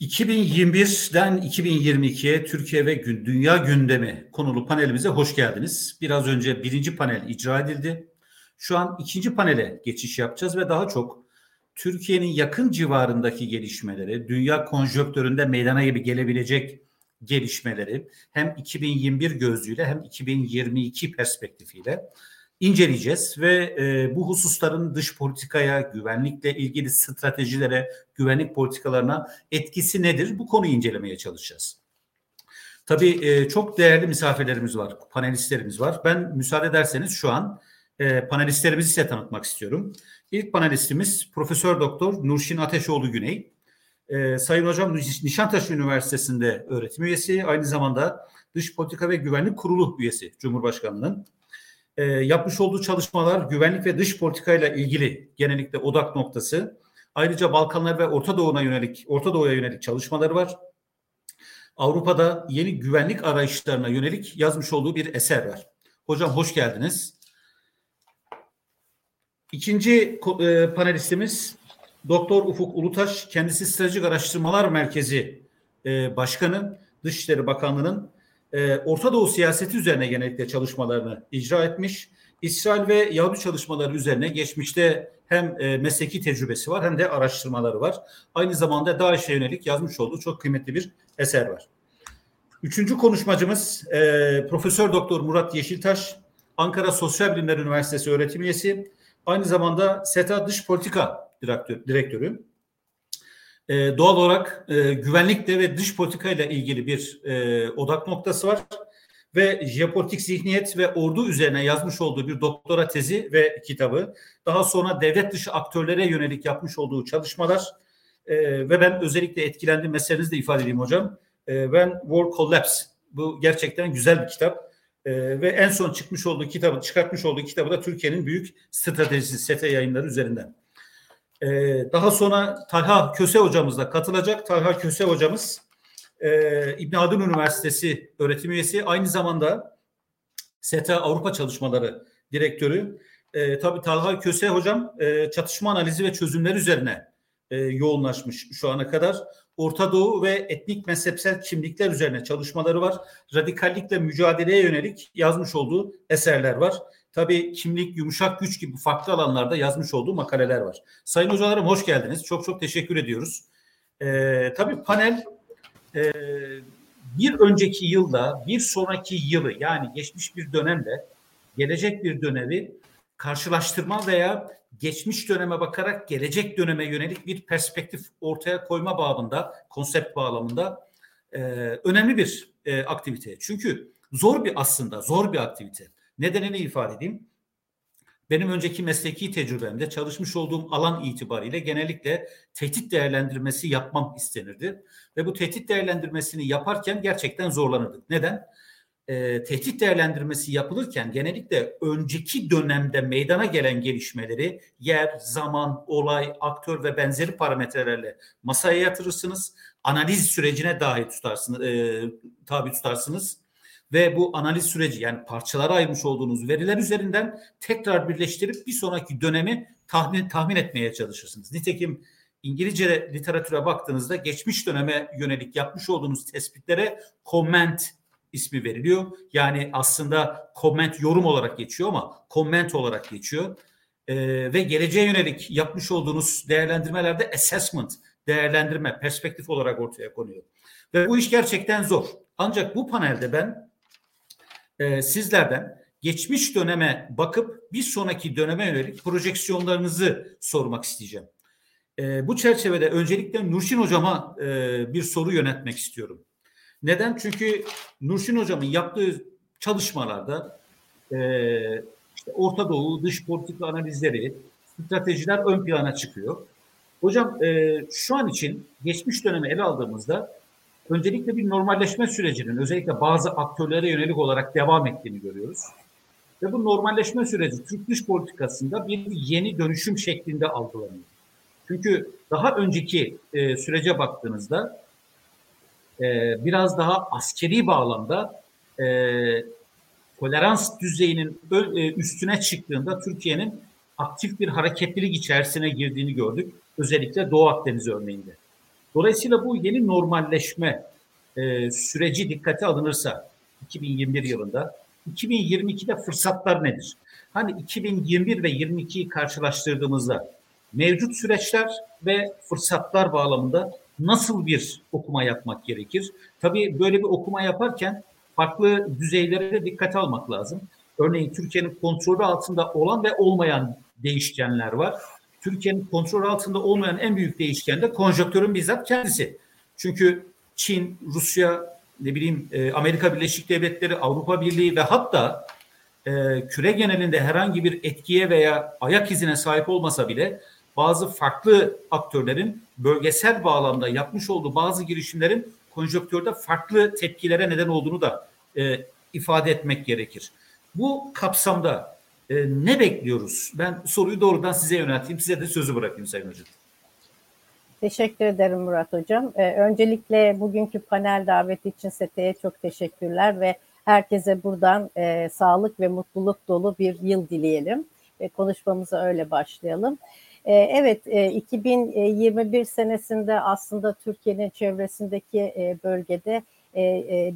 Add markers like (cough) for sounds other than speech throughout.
2021'den 2022'ye Türkiye ve Dünya gündemi konulu panelimize hoş geldiniz. Biraz önce birinci panel icra edildi. Şu an ikinci panele geçiş yapacağız ve daha çok Türkiye'nin yakın civarındaki gelişmeleri, dünya konjöktöründe meydana gibi gelebilecek gelişmeleri hem 2021 gözlüğüyle hem 2022 perspektifiyle inceleyeceğiz ve e, bu hususların dış politikaya, güvenlikle ilgili stratejilere, güvenlik politikalarına etkisi nedir? Bu konuyu incelemeye çalışacağız. Tabii e, çok değerli misafirlerimiz var, panelistlerimiz var. Ben müsaade ederseniz şu an e, panelistlerimizi size tanıtmak istiyorum. İlk panelistimiz Profesör Doktor Nurşin Ateşoğlu Güney. E, Sayın Hocam Nişantaşı Üniversitesi'nde öğretim üyesi, aynı zamanda Dış Politika ve Güvenlik Kurulu üyesi Cumhurbaşkanlığı'nın e, yapmış olduğu çalışmalar güvenlik ve dış politikayla ilgili genellikle odak noktası. Ayrıca Balkanlar ve Orta Doğu'na yönelik, Orta Doğu'ya yönelik çalışmaları var. Avrupa'da yeni güvenlik arayışlarına yönelik yazmış olduğu bir eser var. Hocam hoş geldiniz. İkinci e, panelistimiz Doktor Ufuk Ulutaş, kendisi Stratejik Araştırmalar Merkezi e, Başkanı, Dışişleri Bakanlığı'nın e, Orta Doğu siyaseti üzerine genellikle çalışmalarını icra etmiş. İsrail ve Yahudi çalışmaları üzerine geçmişte hem e, mesleki tecrübesi var hem de araştırmaları var. Aynı zamanda DAEŞ'e yönelik yazmış olduğu çok kıymetli bir eser var. Üçüncü konuşmacımız e, Profesör Doktor Murat Yeşiltaş, Ankara Sosyal Bilimler Üniversitesi öğretim üyesi, aynı zamanda SETA Dış Politika Direktör, Direktörü. E, doğal olarak e, güvenlikle ve dış politikayla ilgili bir e, odak noktası var ve jeopolitik zihniyet ve ordu üzerine yazmış olduğu bir doktora tezi ve kitabı. Daha sonra devlet dışı aktörlere yönelik yapmış olduğu çalışmalar e, ve ben özellikle etkilendiğim meselenizi de ifade edeyim hocam. E, When War Collapse. Bu gerçekten güzel bir kitap. E, ve en son çıkmış olduğu kitabı, çıkartmış olduğu kitabı da Türkiye'nin büyük stratejisi SETE yayınları üzerinden. Ee, daha sonra Talha Köse hocamız da katılacak. Talha Köse hocamız e, İbn Haldun Üniversitesi öğretim üyesi. Aynı zamanda SETA Avrupa Çalışmaları Direktörü. E, tabii Talha Köse hocam e, çatışma analizi ve çözümler üzerine e, yoğunlaşmış şu ana kadar. Orta Doğu ve etnik mezhepsel kimlikler üzerine çalışmaları var. Radikallikle mücadeleye yönelik yazmış olduğu eserler var. Tabii kimlik, yumuşak güç gibi farklı alanlarda yazmış olduğu makaleler var. Sayın hocalarım hoş geldiniz. Çok çok teşekkür ediyoruz. Ee, tabii panel e, bir önceki yılda bir sonraki yılı yani geçmiş bir dönemle gelecek bir dönemi karşılaştırma veya geçmiş döneme bakarak gelecek döneme yönelik bir perspektif ortaya koyma babında, konsept bağlamında e, önemli bir e, aktivite. Çünkü zor bir aslında zor bir aktivite. Nedenini ifade edeyim. Benim önceki mesleki tecrübemde çalışmış olduğum alan itibariyle genellikle tehdit değerlendirmesi yapmam istenirdi. Ve bu tehdit değerlendirmesini yaparken gerçekten zorlanırdık. Neden? E, tehdit değerlendirmesi yapılırken genellikle önceki dönemde meydana gelen gelişmeleri yer, zaman, olay, aktör ve benzeri parametrelerle masaya yatırırsınız. Analiz sürecine dahi tutarsınız, e, tabi tutarsınız ve bu analiz süreci yani parçalara ayırmış olduğunuz veriler üzerinden tekrar birleştirip bir sonraki dönemi tahmin tahmin etmeye çalışırsınız. Nitekim İngilizce literatüre baktığınızda geçmiş döneme yönelik yapmış olduğunuz tespitlere comment ismi veriliyor. Yani aslında comment yorum olarak geçiyor ama comment olarak geçiyor. Ee, ve geleceğe yönelik yapmış olduğunuz değerlendirmelerde assessment, değerlendirme, perspektif olarak ortaya konuyor. Ve bu iş gerçekten zor. Ancak bu panelde ben e, sizlerden geçmiş döneme bakıp bir sonraki döneme yönelik projeksiyonlarınızı sormak isteyeceğim. E, bu çerçevede öncelikle Nurşin Hocam'a e, bir soru yönetmek istiyorum. Neden? Çünkü Nurşin Hocam'ın yaptığı çalışmalarda e, işte Orta Doğu dış politika analizleri, stratejiler ön plana çıkıyor. Hocam e, şu an için geçmiş dönemi ele aldığımızda öncelikle bir normalleşme sürecinin özellikle bazı aktörlere yönelik olarak devam ettiğini görüyoruz. Ve bu normalleşme süreci Türk dış politikasında bir yeni dönüşüm şeklinde algılanıyor. Çünkü daha önceki e, sürece baktığınızda e, biraz daha askeri bağlamda e, tolerans düzeyinin e, üstüne çıktığında Türkiye'nin aktif bir hareketlilik içerisine girdiğini gördük. Özellikle Doğu Akdeniz örneğinde. Dolayısıyla bu yeni normalleşme e, süreci dikkate alınırsa 2021 yılında 2022'de fırsatlar nedir? Hani 2021 ve 22'yi karşılaştırdığımızda mevcut süreçler ve fırsatlar bağlamında nasıl bir okuma yapmak gerekir? Tabii böyle bir okuma yaparken farklı düzeylere de dikkate almak lazım. Örneğin Türkiye'nin kontrolü altında olan ve olmayan değişkenler var. Türkiye'nin kontrol altında olmayan en büyük değişken de konjonktörün bizzat kendisi. Çünkü Çin, Rusya, ne bileyim e, Amerika Birleşik Devletleri, Avrupa Birliği ve hatta e, küre genelinde herhangi bir etkiye veya ayak izine sahip olmasa bile bazı farklı aktörlerin bölgesel bağlamda yapmış olduğu bazı girişimlerin konjonktürde farklı tepkilere neden olduğunu da e, ifade etmek gerekir. Bu kapsamda e, ne bekliyoruz? Ben soruyu doğrudan size yönelteyim. Size de sözü bırakayım Sayın Hocam. Teşekkür ederim Murat Hocam. Ee, öncelikle bugünkü panel daveti için SETE'ye çok teşekkürler ve herkese buradan e, sağlık ve mutluluk dolu bir yıl dileyelim. E, konuşmamıza öyle başlayalım. E, evet, e, 2021 senesinde aslında Türkiye'nin çevresindeki e, bölgede e, e,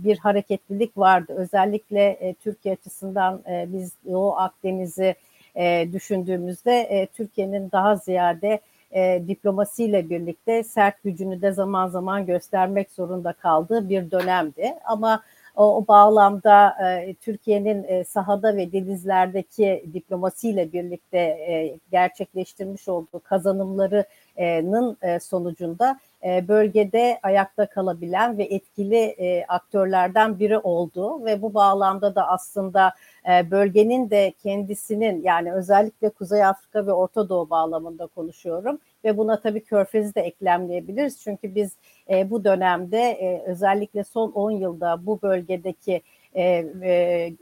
bir hareketlilik vardı. Özellikle e, Türkiye açısından e, biz Doğu Akdeniz'i e, düşündüğümüzde e, Türkiye'nin daha ziyade e, diplomasiyle birlikte sert gücünü de zaman zaman göstermek zorunda kaldığı bir dönemdi. Ama o, o bağlamda e, Türkiye'nin e, sahada ve denizlerdeki diplomasiyle birlikte e, gerçekleştirmiş olduğu kazanımlarının e, sonucunda e, bölgede ayakta kalabilen ve etkili e, aktörlerden biri oldu. Ve bu bağlamda da aslında e, bölgenin de kendisinin yani özellikle Kuzey Afrika ve Orta Doğu bağlamında konuşuyorum. Ve buna tabii Körfez'i de eklemleyebiliriz. Çünkü biz bu dönemde özellikle son 10 yılda bu bölgedeki e,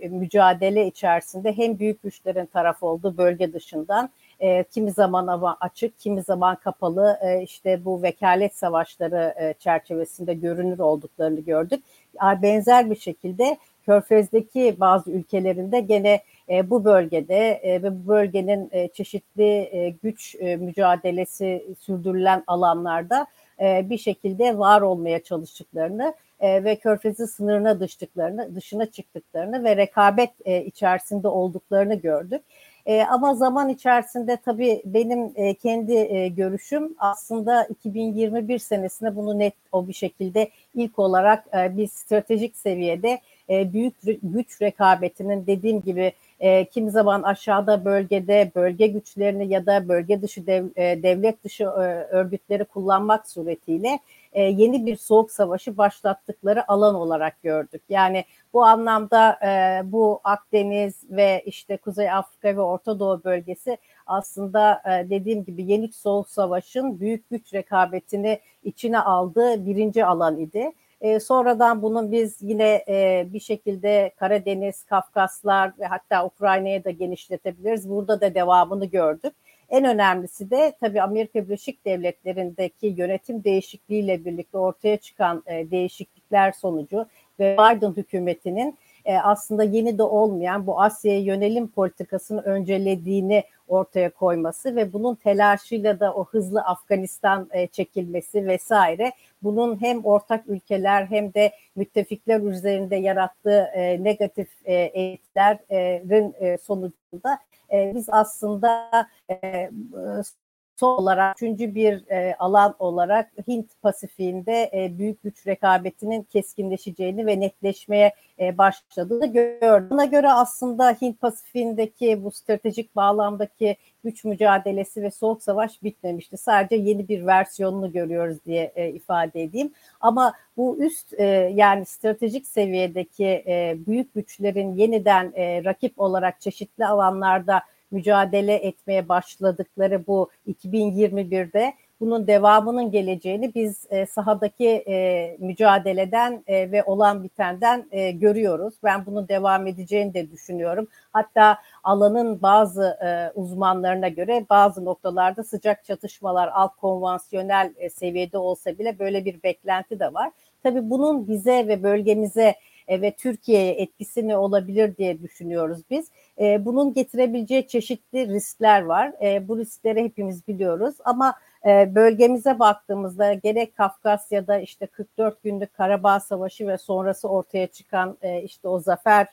e, mücadele içerisinde hem büyük güçlerin taraf olduğu bölge dışından e, kimi zaman ama açık, kimi zaman kapalı e, işte bu vekalet savaşları e, çerçevesinde görünür olduklarını gördük. Benzer bir şekilde Körfez'deki bazı ülkelerinde gene e, bu bölgede e, ve bu bölgenin e, çeşitli e, güç e, mücadelesi sürdürülen alanlarda e, bir şekilde var olmaya çalıştıklarını e, ve Körfez'in sınırına dıştıklarını, dışına çıktıklarını ve rekabet e, içerisinde olduklarını gördük. E, ama zaman içerisinde tabii benim e, kendi e, görüşüm aslında 2021 senesinde bunu net o bir şekilde ilk olarak e, bir stratejik seviyede e, büyük güç rekabetinin dediğim gibi e, kimi zaman aşağıda bölgede bölge güçlerini ya da bölge dışı dev, e, devlet dışı e, örgütleri kullanmak suretiyle e, yeni bir soğuk savaşı başlattıkları alan olarak gördük. Yani bu anlamda e, bu Akdeniz ve işte Kuzey Afrika ve Orta Doğu bölgesi aslında e, dediğim gibi yeni soğuk savaşın büyük güç rekabetini içine aldığı birinci alan idi. E, sonradan bunun biz yine e, bir şekilde Karadeniz, Kafkaslar ve hatta Ukrayna'ya da genişletebiliriz. Burada da devamını gördük. En önemlisi de tabii Amerika Birleşik Devletleri'ndeki yönetim değişikliğiyle birlikte ortaya çıkan e, değişiklikler sonucu ve Biden hükümetinin e, aslında yeni de olmayan bu Asya'ya yönelim politikasını öncelediğini ortaya koyması ve bunun telaşıyla da o hızlı Afganistan e, çekilmesi vesaire bunun hem ortak ülkeler hem de müttefikler üzerinde yarattığı e, negatif e, etkilerin e, sonucunda e, biz aslında e, son olarak üçüncü bir e, alan olarak Hint Pasifik'inde e, büyük güç rekabetinin keskinleşeceğini ve netleşmeye e, başladığını gördüm. Buna göre aslında Hint Pasifik'indeki bu stratejik bağlamdaki güç mücadelesi ve soğuk savaş bitmemişti. Sadece yeni bir versiyonunu görüyoruz diye e, ifade edeyim. Ama bu üst e, yani stratejik seviyedeki e, büyük güçlerin yeniden e, rakip olarak çeşitli alanlarda mücadele etmeye başladıkları bu 2021'de bunun devamının geleceğini biz e, sahadaki e, mücadeleden e, ve olan bitenden e, görüyoruz. Ben bunun devam edeceğini de düşünüyorum. Hatta alanın bazı e, uzmanlarına göre bazı noktalarda sıcak çatışmalar alt konvansiyonel e, seviyede olsa bile böyle bir beklenti de var. Tabii bunun bize ve bölgemize e, ve Türkiye'ye etkisi ne olabilir diye düşünüyoruz biz. E, bunun getirebileceği çeşitli riskler var. E, bu riskleri hepimiz biliyoruz ama bölgemize baktığımızda gerek Kafkasya'da işte 44 günlük Karabağ Savaşı ve sonrası ortaya çıkan işte o zafer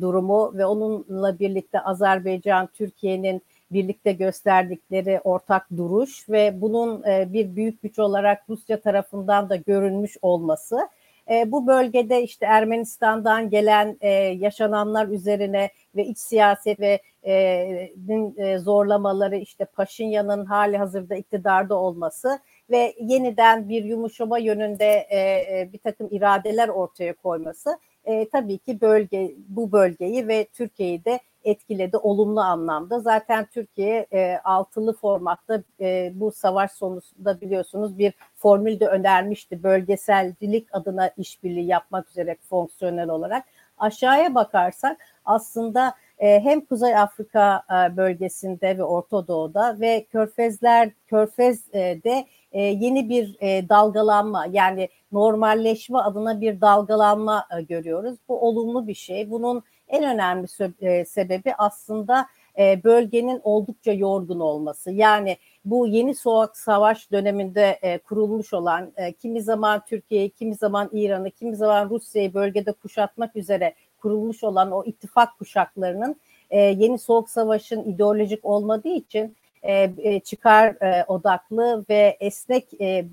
durumu ve onunla birlikte Azerbaycan, Türkiye'nin birlikte gösterdikleri ortak duruş ve bunun bir büyük güç olarak Rusya tarafından da görünmüş olması. E, bu bölgede işte Ermenistan'dan gelen e, yaşananlar üzerine ve iç siyaset ve e, din e, zorlamaları işte Paşinyan'ın hali hazırda iktidarda olması ve yeniden bir yumuşama yönünde e, e, bir takım iradeler ortaya koyması e, tabii ki bölge bu bölgeyi ve Türkiye'yi de etkiledi olumlu anlamda. Zaten Türkiye e, altılı formatta e, bu savaş sonunda biliyorsunuz bir formül de önermişti. Bölgeselcilik adına işbirliği yapmak üzere fonksiyonel olarak. Aşağıya bakarsak aslında e, hem Kuzey Afrika e, bölgesinde ve Orta Doğu'da ve Körfezler Körfez'de e, yeni bir e, dalgalanma yani normalleşme adına bir dalgalanma e, görüyoruz. Bu olumlu bir şey. Bunun en önemli e, sebebi aslında e, bölgenin oldukça yorgun olması. Yani bu yeni soğuk savaş döneminde e, kurulmuş olan kimi zaman Türkiye'yi, kimi zaman İran'ı, kimi zaman Rusya'yı bölgede kuşatmak üzere kurulmuş olan o ittifak kuşaklarının yeni soğuk savaşın ideolojik olmadığı için çıkar odaklı ve esnek e,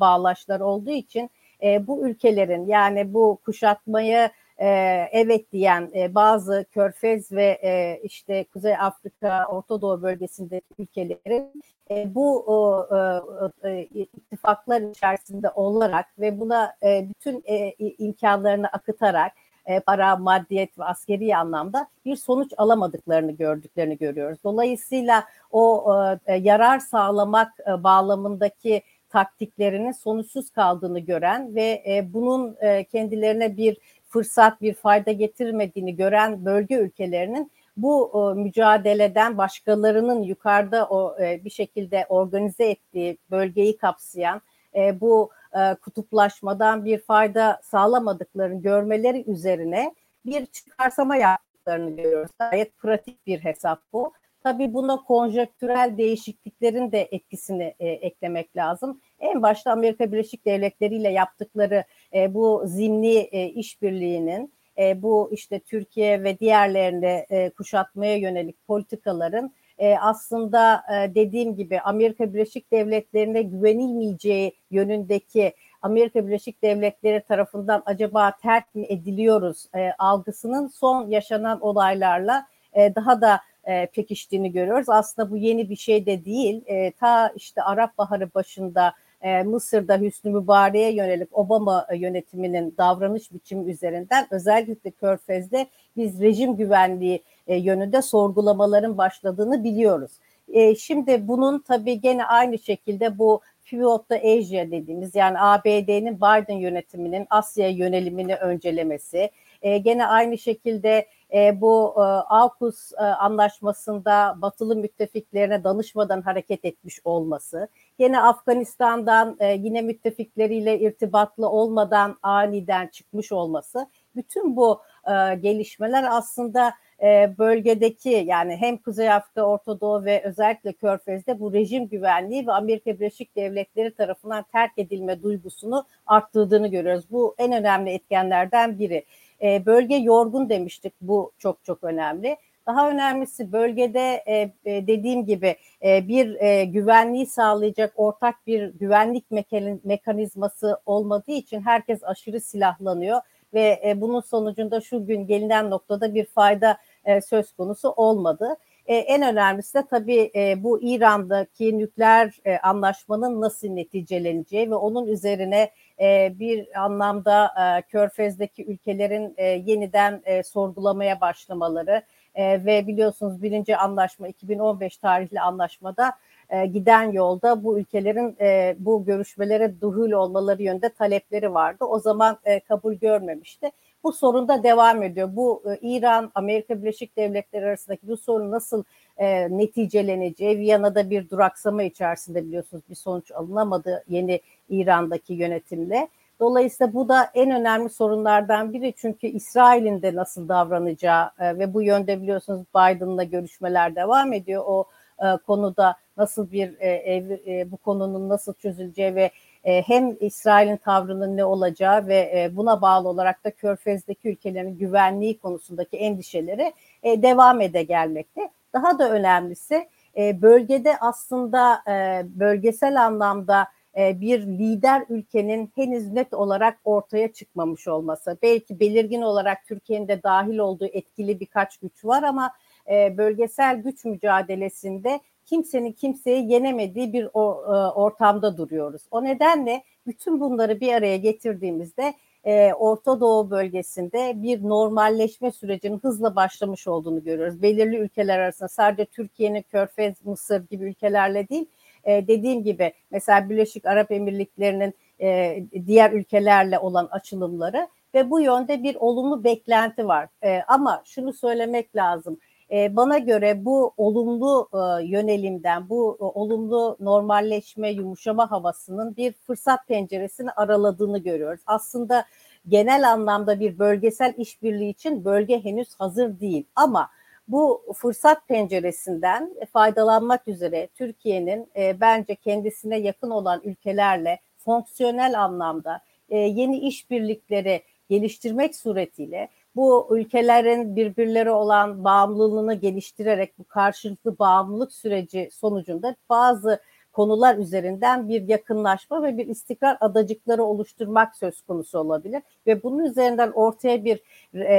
bağlaşlar olduğu için bu ülkelerin yani bu kuşatmayı e, evet diyen e, bazı Körfez ve e, işte Kuzey Afrika, Orta Doğu bölgesindeki ülkelerin e, bu o, e, e, ittifaklar içerisinde olarak ve buna e, bütün e, imkanlarını akıtarak e, para, maddiyet ve askeri anlamda bir sonuç alamadıklarını gördüklerini görüyoruz. Dolayısıyla o e, yarar sağlamak e, bağlamındaki taktiklerinin sonuçsuz kaldığını gören ve e, bunun e, kendilerine bir fırsat, bir fayda getirmediğini gören bölge ülkelerinin bu e, mücadeleden başkalarının yukarıda o e, bir şekilde organize ettiği bölgeyi kapsayan e, bu e, kutuplaşmadan bir fayda sağlamadıklarını görmeleri üzerine bir çıkarsama yaptıklarını görüyoruz. Gayet pratik bir hesap bu. Tabii buna konjektürel değişikliklerin de etkisini e, eklemek lazım. En başta Amerika Birleşik Devletleri ile yaptıkları e, bu zimni e, işbirliğinin e, bu işte Türkiye ve diğerlerine e, kuşatmaya yönelik politikaların e, aslında e, dediğim gibi Amerika Birleşik Devletleri'ne güvenilmeyeceği yönündeki Amerika Birleşik Devletleri tarafından acaba terk mi ediliyoruz e, algısının son yaşanan olaylarla e, daha da e, pekiştiğini görüyoruz. Aslında bu yeni bir şey de değil. E, ta işte Arap Baharı başında e, Mısır'da Hüsnü Mübarek'e yönelik Obama yönetiminin davranış biçimi üzerinden özellikle Körfez'de biz rejim güvenliği e, yönünde sorgulamaların başladığını biliyoruz. E, şimdi bunun tabii gene aynı şekilde bu Pivot Asia dediğimiz yani ABD'nin Biden yönetiminin Asya yönelimini öncelemesi, e, gene aynı şekilde e, bu e, AUKUS e, anlaşmasında batılı müttefiklerine danışmadan hareket etmiş olması, yine Afganistan'dan e, yine müttefikleriyle irtibatlı olmadan aniden çıkmış olması, bütün bu gelişmeler aslında bölgedeki yani hem Kuzey Afrika, Orta Doğu ve özellikle Körfez'de bu rejim güvenliği ve Amerika Birleşik Devletleri tarafından terk edilme duygusunu arttırdığını görüyoruz. Bu en önemli etkenlerden biri. E, bölge yorgun demiştik. Bu çok çok önemli. Daha önemlisi bölgede e, e, dediğim gibi e, bir e, güvenliği sağlayacak ortak bir güvenlik mekanizması olmadığı için herkes aşırı silahlanıyor ve e, bunun sonucunda şu gün gelinen noktada bir fayda e, söz konusu olmadı. E, en önemlisi de tabii e, bu İran'daki nükleer e, anlaşmanın nasıl neticeleneceği ve onun üzerine e, bir anlamda e, Körfez'deki ülkelerin e, yeniden e, sorgulamaya başlamaları e, ve biliyorsunuz birinci anlaşma 2015 tarihli anlaşmada e, giden yolda bu ülkelerin e, bu görüşmelere duhul olmaları yönde talepleri vardı. O zaman e, kabul görmemişti. Bu sorun da devam ediyor. Bu e, İran, Amerika Birleşik Devletleri arasındaki bu sorun nasıl e, neticeleneceği, Viyana'da bir duraksama içerisinde biliyorsunuz bir sonuç alınamadı yeni İran'daki yönetimle. Dolayısıyla bu da en önemli sorunlardan biri çünkü İsrail'in de nasıl davranacağı e, ve bu yönde biliyorsunuz Biden'la görüşmeler devam ediyor. O e, konuda nasıl bir e, ev, e, bu konunun nasıl çözüleceği ve e, hem İsrail'in tavrının ne olacağı ve e, buna bağlı olarak da Körfez'deki ülkelerin güvenliği konusundaki endişeleri e, devam ede gelmekte. Daha da önemlisi e, bölgede aslında e, bölgesel anlamda e, bir lider ülkenin henüz net olarak ortaya çıkmamış olması. Belki belirgin olarak Türkiye'nin de dahil olduğu etkili birkaç güç var ama e, bölgesel güç mücadelesinde kimsenin kimseyi yenemediği bir ortamda duruyoruz. O nedenle bütün bunları bir araya getirdiğimizde Orta Doğu bölgesinde bir normalleşme sürecinin hızla başlamış olduğunu görüyoruz. Belirli ülkeler arasında sadece Türkiye'nin Körfez, Mısır gibi ülkelerle değil, e, dediğim gibi mesela Birleşik Arap Emirlikleri'nin e, diğer ülkelerle olan açılımları ve bu yönde bir olumlu beklenti var. E, ama şunu söylemek lazım. E, bana göre bu olumlu e, yönelimden, bu e, olumlu normalleşme, yumuşama havasının bir fırsat penceresini araladığını görüyoruz. Aslında genel anlamda bir bölgesel işbirliği için bölge henüz hazır değil. Ama bu fırsat penceresinden faydalanmak üzere Türkiye'nin e, bence kendisine yakın olan ülkelerle fonksiyonel anlamda e, yeni işbirlikleri geliştirmek suretiyle bu ülkelerin birbirleri olan bağımlılığını geliştirerek bu karşılıklı bağımlılık süreci sonucunda bazı konular üzerinden bir yakınlaşma ve bir istikrar adacıkları oluşturmak söz konusu olabilir ve bunun üzerinden ortaya bir e,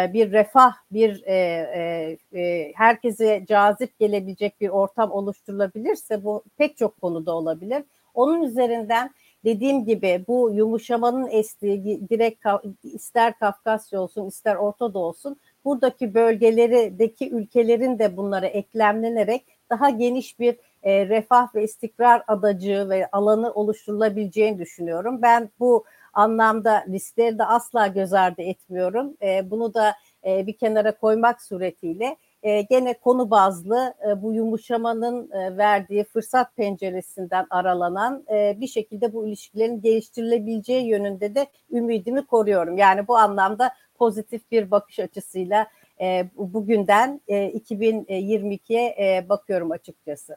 e, bir refah, bir e, e, herkese cazip gelebilecek bir ortam oluşturulabilirse bu pek çok konuda olabilir. Onun üzerinden dediğim gibi bu yumuşamanın estiği direkt ister Kafkasya olsun ister Orta Doğu olsun buradaki bölgelerdeki ülkelerin de bunlara eklemlenerek daha geniş bir e, refah ve istikrar adacığı ve alanı oluşturulabileceğini düşünüyorum. Ben bu anlamda riskleri de asla göz ardı etmiyorum. E, bunu da e, bir kenara koymak suretiyle e, gene konu bazlı e, bu yumuşamanın e, verdiği fırsat penceresinden aralanan e, bir şekilde bu ilişkilerin geliştirilebileceği yönünde de ümidimi koruyorum. Yani bu anlamda pozitif bir bakış açısıyla e, bugünden e, 2022'ye e, bakıyorum açıkçası.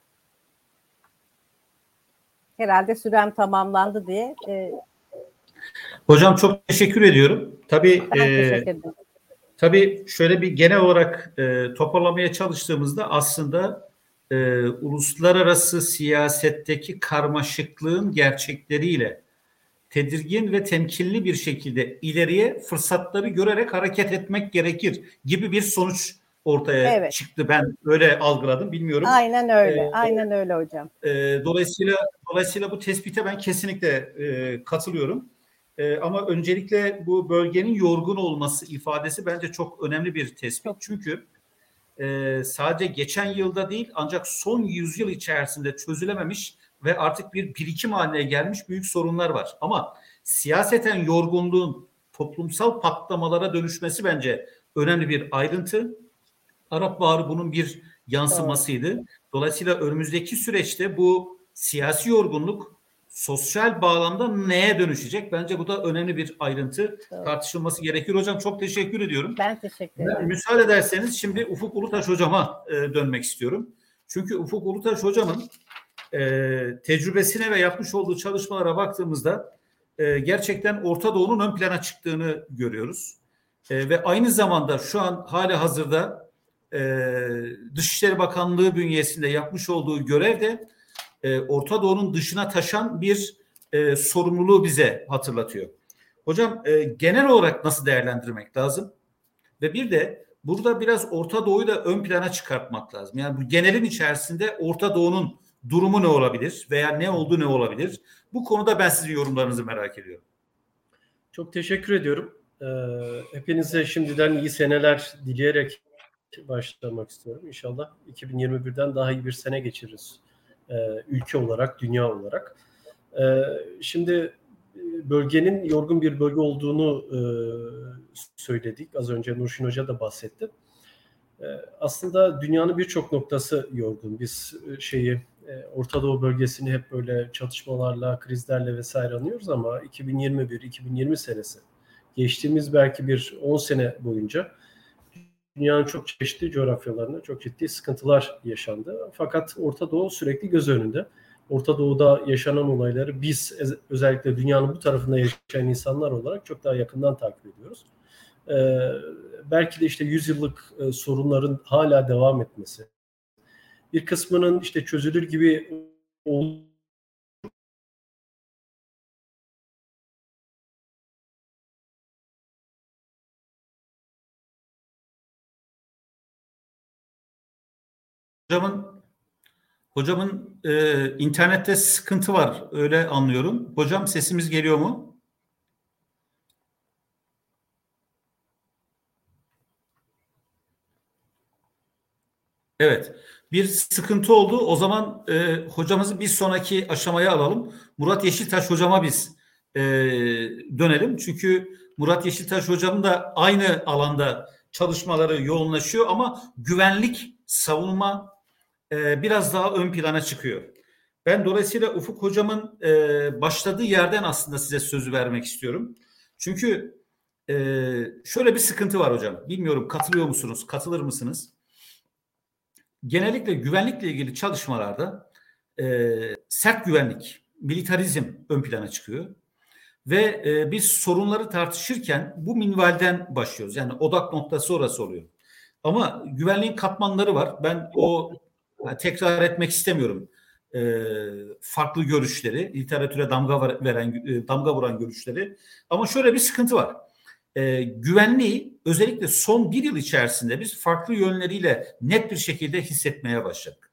Herhalde sürem tamamlandı diye. E, Hocam çok teşekkür ediyorum. Tabii ben e, teşekkür ederim. Tabii şöyle bir genel olarak e, toparlamaya çalıştığımızda aslında e, uluslararası siyasetteki karmaşıklığın gerçekleriyle tedirgin ve temkinli bir şekilde ileriye fırsatları görerek hareket etmek gerekir gibi bir sonuç ortaya evet. çıktı. Ben öyle algıladım. Bilmiyorum. Aynen öyle. Ee, Aynen öyle hocam. E, dolayısıyla dolayısıyla bu tespite ben kesinlikle e, katılıyorum. E, ama öncelikle bu bölgenin yorgun olması ifadesi bence çok önemli bir tespit. Çünkü e, sadece geçen yılda değil ancak son yüzyıl içerisinde çözülememiş ve artık bir birikim haline gelmiş büyük sorunlar var. Ama siyaseten yorgunluğun toplumsal patlamalara dönüşmesi bence önemli bir ayrıntı. Arap Baharı bunun bir yansımasıydı. Dolayısıyla önümüzdeki süreçte bu siyasi yorgunluk sosyal bağlamda neye dönüşecek? Bence bu da önemli bir ayrıntı evet. tartışılması gerekir. Hocam çok teşekkür ediyorum. Ben teşekkür ederim. Müsaade ederseniz şimdi Ufuk Ulutaş hocama e, dönmek istiyorum. Çünkü Ufuk Ulutaş hocamın e, tecrübesine ve yapmış olduğu çalışmalara baktığımızda e, gerçekten Orta Doğu'nun ön plana çıktığını görüyoruz. E, ve aynı zamanda şu an hali hazırda e, Dışişleri Bakanlığı bünyesinde yapmış olduğu görev de e, Orta Doğu'nun dışına taşan bir e, sorumluluğu bize hatırlatıyor. Hocam e, genel olarak nasıl değerlendirmek lazım? Ve bir de burada biraz Orta Doğu'yu da ön plana çıkartmak lazım. Yani bu genelin içerisinde Orta Doğu'nun durumu ne olabilir veya ne oldu ne olabilir? Bu konuda ben sizin yorumlarınızı merak ediyorum. Çok teşekkür ediyorum. Ee, hepinize şimdiden iyi seneler dileyerek başlamak istiyorum. İnşallah 2021'den daha iyi bir sene geçiririz e, ülke olarak, dünya olarak. E, şimdi e, bölgenin yorgun bir bölge olduğunu söyledik. Az önce Nurşin Hoca da bahsetti. Aslında dünyanın birçok noktası yorgun. Biz şeyi e, Orta Doğu bölgesini hep böyle çatışmalarla, krizlerle vesaire anıyoruz ama 2021-2020 senesi geçtiğimiz belki bir 10 sene boyunca dünyanın çok çeşitli coğrafyalarında çok ciddi sıkıntılar yaşandı. Fakat Orta Doğu sürekli göz önünde. Orta Doğu'da yaşanan olayları biz özellikle dünyanın bu tarafında yaşayan insanlar olarak çok daha yakından takip ediyoruz. Ee, belki de işte yüzyıllık e, sorunların hala devam etmesi, bir kısmının işte çözülür gibi Hocamın hocamın e, internette sıkıntı var öyle anlıyorum. Hocam sesimiz geliyor mu? Evet. Bir sıkıntı oldu. O zaman e, hocamızı bir sonraki aşamaya alalım. Murat Yeşiltaş hocama biz e, dönelim. Çünkü Murat Yeşiltaş hocam da aynı alanda çalışmaları yoğunlaşıyor ama güvenlik, savunma e, biraz daha ön plana çıkıyor. Ben dolayısıyla Ufuk hocamın e, başladığı yerden aslında size sözü vermek istiyorum. Çünkü e, şöyle bir sıkıntı var hocam. Bilmiyorum katılıyor musunuz, katılır mısınız? Genellikle güvenlikle ilgili çalışmalarda sert güvenlik, militarizm ön plana çıkıyor. Ve biz sorunları tartışırken bu minvalden başlıyoruz. Yani odak noktası orası oluyor. Ama güvenliğin katmanları var. Ben o tekrar etmek istemiyorum e, farklı görüşleri, literatüre damga veren, e, damga vuran görüşleri. Ama şöyle bir sıkıntı var. E, güvenliği özellikle son bir yıl içerisinde biz farklı yönleriyle net bir şekilde hissetmeye başladık.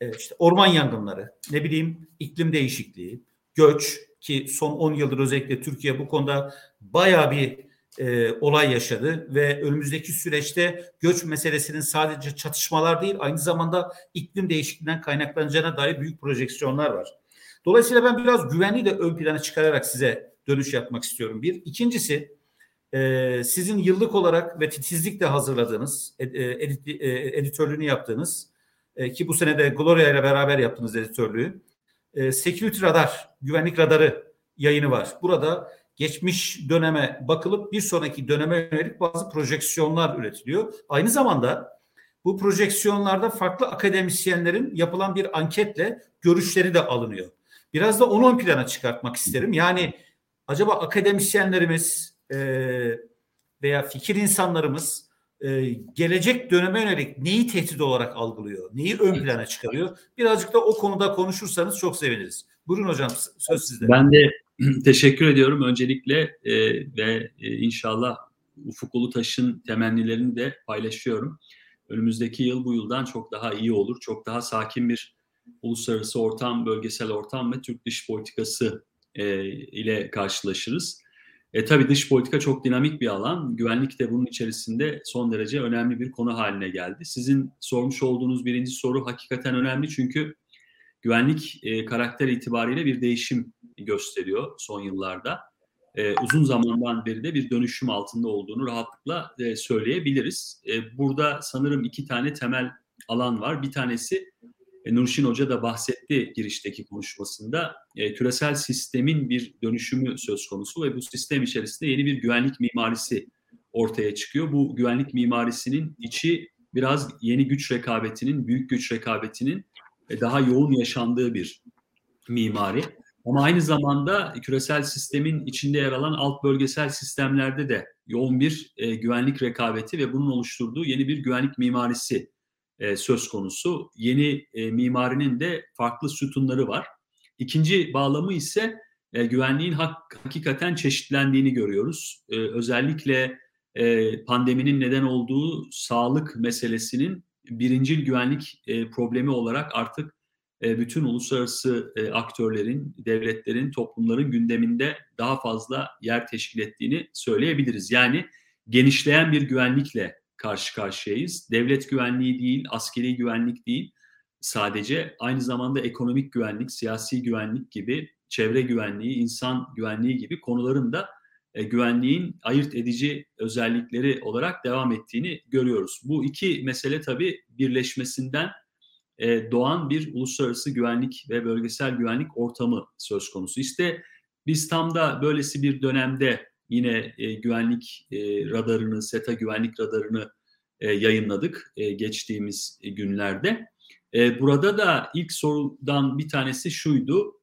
E, işte orman yangınları, ne bileyim iklim değişikliği, göç ki son 10 yıldır özellikle Türkiye bu konuda bayağı bir e, olay yaşadı ve önümüzdeki süreçte göç meselesinin sadece çatışmalar değil aynı zamanda iklim değişikliğinden kaynaklanacağına dair büyük projeksiyonlar var. Dolayısıyla ben biraz güvenliği de ön plana çıkararak size dönüş yapmak istiyorum. Bir. İkincisi e, sizin yıllık olarak ve titizlikle hazırladığınız, ed, e, e, editörlüğünü yaptığınız e, ki bu sene de Gloria ile beraber yaptığınız editörlüğü. E, Security Radar, güvenlik radarı yayını var. Burada geçmiş döneme bakılıp bir sonraki döneme yönelik bazı projeksiyonlar üretiliyor. Aynı zamanda bu projeksiyonlarda farklı akademisyenlerin yapılan bir anketle görüşleri de alınıyor. Biraz da onu ön plana çıkartmak isterim. Yani acaba akademisyenlerimiz e, veya fikir insanlarımız e, gelecek döneme yönelik neyi tehdit olarak algılıyor? Neyi ön plana çıkarıyor? Birazcık da o konuda konuşursanız çok seviniriz. Buyurun hocam söz sizde. Ben de (clears throat) teşekkür ediyorum öncelikle e, ve e, inşallah Ufuk Ulutaş'ın temennilerini de paylaşıyorum. Önümüzdeki yıl bu yıldan çok daha iyi olur. Çok daha sakin bir uluslararası ortam, bölgesel ortam ve Türk dış politikası e, ile karşılaşırız. E, tabii dış politika çok dinamik bir alan. Güvenlik de bunun içerisinde son derece önemli bir konu haline geldi. Sizin sormuş olduğunuz birinci soru hakikaten önemli çünkü güvenlik e, karakter itibariyle bir değişim gösteriyor son yıllarda. E, uzun zamandan beri de bir dönüşüm altında olduğunu rahatlıkla e, söyleyebiliriz. E, burada sanırım iki tane temel alan var. Bir tanesi e, Nurşin Hoca da bahsetti girişteki konuşmasında. E, küresel sistemin bir dönüşümü söz konusu ve bu sistem içerisinde yeni bir güvenlik mimarisi ortaya çıkıyor. Bu güvenlik mimarisinin içi biraz yeni güç rekabetinin, büyük güç rekabetinin daha yoğun yaşandığı bir mimari. Ama aynı zamanda küresel sistemin içinde yer alan alt bölgesel sistemlerde de yoğun bir e, güvenlik rekabeti ve bunun oluşturduğu yeni bir güvenlik mimarisi e, söz konusu. Yeni e, mimarinin de farklı sütunları var. İkinci bağlamı ise e, güvenliğin hak, hakikaten çeşitlendiğini görüyoruz. E, özellikle e, pandeminin neden olduğu sağlık meselesinin birincil güvenlik e, problemi olarak artık bütün uluslararası e, aktörlerin, devletlerin, toplumların gündeminde daha fazla yer teşkil ettiğini söyleyebiliriz. Yani genişleyen bir güvenlikle karşı karşıyayız. Devlet güvenliği değil, askeri güvenlik değil, sadece aynı zamanda ekonomik güvenlik, siyasi güvenlik gibi, çevre güvenliği, insan güvenliği gibi konuların da e, güvenliğin ayırt edici özellikleri olarak devam ettiğini görüyoruz. Bu iki mesele tabii birleşmesinden e, doğan bir uluslararası güvenlik ve bölgesel güvenlik ortamı söz konusu. İşte biz tam da böylesi bir dönemde yine e, güvenlik radarını, SETA güvenlik radarını e, yayınladık e, geçtiğimiz günlerde. E, burada da ilk sorudan bir tanesi şuydu.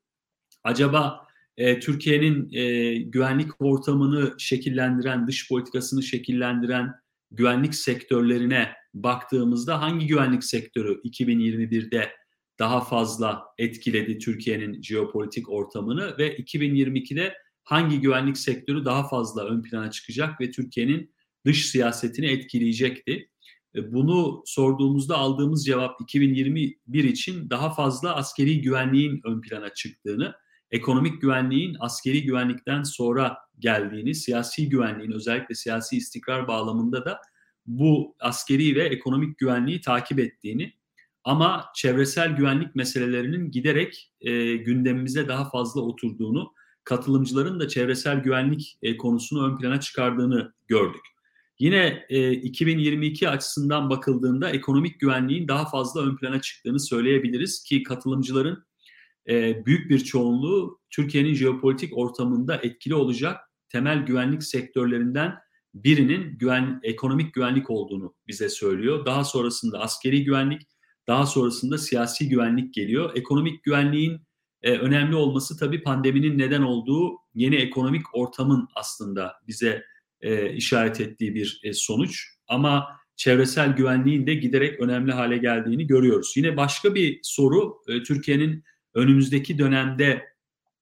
Acaba e, Türkiye'nin e, güvenlik ortamını şekillendiren, dış politikasını şekillendiren güvenlik sektörlerine baktığımızda hangi güvenlik sektörü 2021'de daha fazla etkiledi Türkiye'nin jeopolitik ortamını ve 2022'de hangi güvenlik sektörü daha fazla ön plana çıkacak ve Türkiye'nin dış siyasetini etkileyecekti. E, bunu sorduğumuzda aldığımız cevap 2021 için daha fazla askeri güvenliğin ön plana çıktığını, ekonomik güvenliğin askeri güvenlikten sonra geldiğini, siyasi güvenliğin özellikle siyasi istikrar bağlamında da bu askeri ve ekonomik güvenliği takip ettiğini ama çevresel güvenlik meselelerinin giderek e, gündemimize daha fazla oturduğunu, katılımcıların da çevresel güvenlik e, konusunu ön plana çıkardığını gördük. Yine e, 2022 açısından bakıldığında ekonomik güvenliğin daha fazla ön plana çıktığını söyleyebiliriz ki katılımcıların e, büyük bir çoğunluğu Türkiye'nin jeopolitik ortamında etkili olacak temel güvenlik sektörlerinden birinin güven ekonomik güvenlik olduğunu bize söylüyor. Daha sonrasında askeri güvenlik, daha sonrasında siyasi güvenlik geliyor. Ekonomik güvenliğin e, önemli olması tabii pandeminin neden olduğu yeni ekonomik ortamın aslında bize e, işaret ettiği bir e, sonuç. Ama çevresel güvenliğin de giderek önemli hale geldiğini görüyoruz. Yine başka bir soru e, Türkiye'nin önümüzdeki dönemde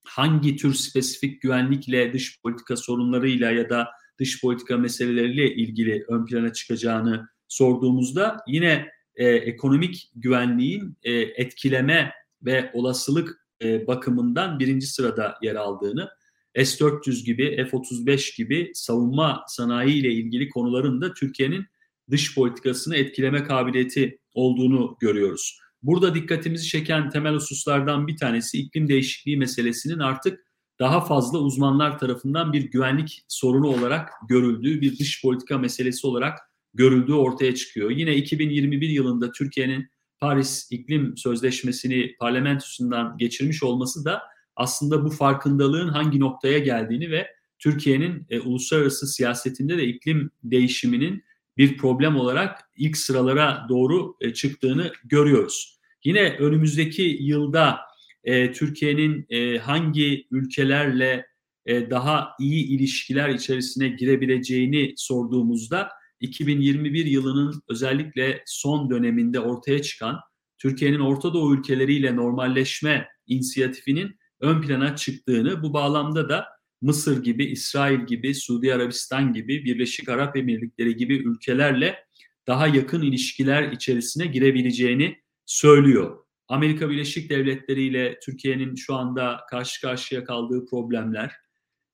hangi tür spesifik güvenlikle, dış politika sorunlarıyla ya da dış politika meseleleriyle ilgili ön plana çıkacağını sorduğumuzda yine e, ekonomik güvenliğin e, etkileme ve olasılık e, bakımından birinci sırada yer aldığını, S-400 gibi, F-35 gibi savunma sanayi ile ilgili konuların da Türkiye'nin dış politikasını etkileme kabiliyeti olduğunu görüyoruz. Burada dikkatimizi çeken temel hususlardan bir tanesi iklim değişikliği meselesinin artık daha fazla uzmanlar tarafından bir güvenlik sorunu olarak görüldüğü, bir dış politika meselesi olarak görüldüğü ortaya çıkıyor. Yine 2021 yılında Türkiye'nin Paris İklim Sözleşmesi'ni parlamentosundan geçirmiş olması da aslında bu farkındalığın hangi noktaya geldiğini ve Türkiye'nin e, uluslararası siyasetinde de iklim değişiminin bir problem olarak ilk sıralara doğru e, çıktığını görüyoruz. Yine önümüzdeki yılda e, Türkiye'nin e, hangi ülkelerle e, daha iyi ilişkiler içerisine girebileceğini sorduğumuzda 2021 yılının özellikle son döneminde ortaya çıkan Türkiye'nin Orta Doğu ülkeleriyle normalleşme inisiyatifinin ön plana çıktığını bu bağlamda da Mısır gibi, İsrail gibi, Suudi Arabistan gibi, Birleşik Arap Emirlikleri gibi ülkelerle daha yakın ilişkiler içerisine girebileceğini söylüyor. Amerika Birleşik Devletleri ile Türkiye'nin şu anda karşı karşıya kaldığı problemler,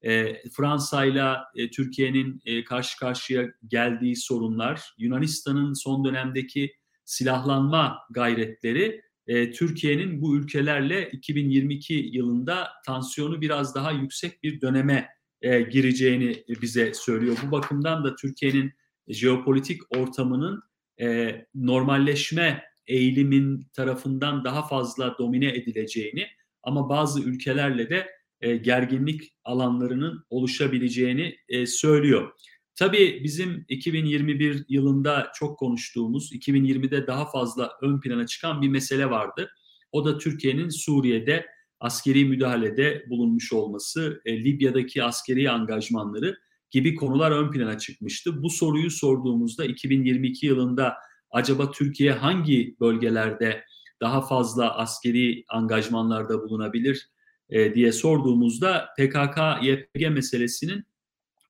e, Fransa ile Türkiye'nin e, karşı karşıya geldiği sorunlar, Yunanistan'ın son dönemdeki silahlanma gayretleri e, Türkiye'nin bu ülkelerle 2022 yılında tansiyonu biraz daha yüksek bir döneme e, gireceğini bize söylüyor. Bu bakımdan da Türkiye'nin jeopolitik ortamının e, normalleşme eğilimin tarafından daha fazla domine edileceğini ama bazı ülkelerle de e, gerginlik alanlarının oluşabileceğini e, söylüyor. Tabii bizim 2021 yılında çok konuştuğumuz, 2020'de daha fazla ön plana çıkan bir mesele vardı. O da Türkiye'nin Suriye'de askeri müdahalede bulunmuş olması, e, Libya'daki askeri angajmanları gibi konular ön plana çıkmıştı. Bu soruyu sorduğumuzda 2022 yılında acaba Türkiye hangi bölgelerde daha fazla askeri angajmanlarda bulunabilir e, diye sorduğumuzda PKK-YPG meselesinin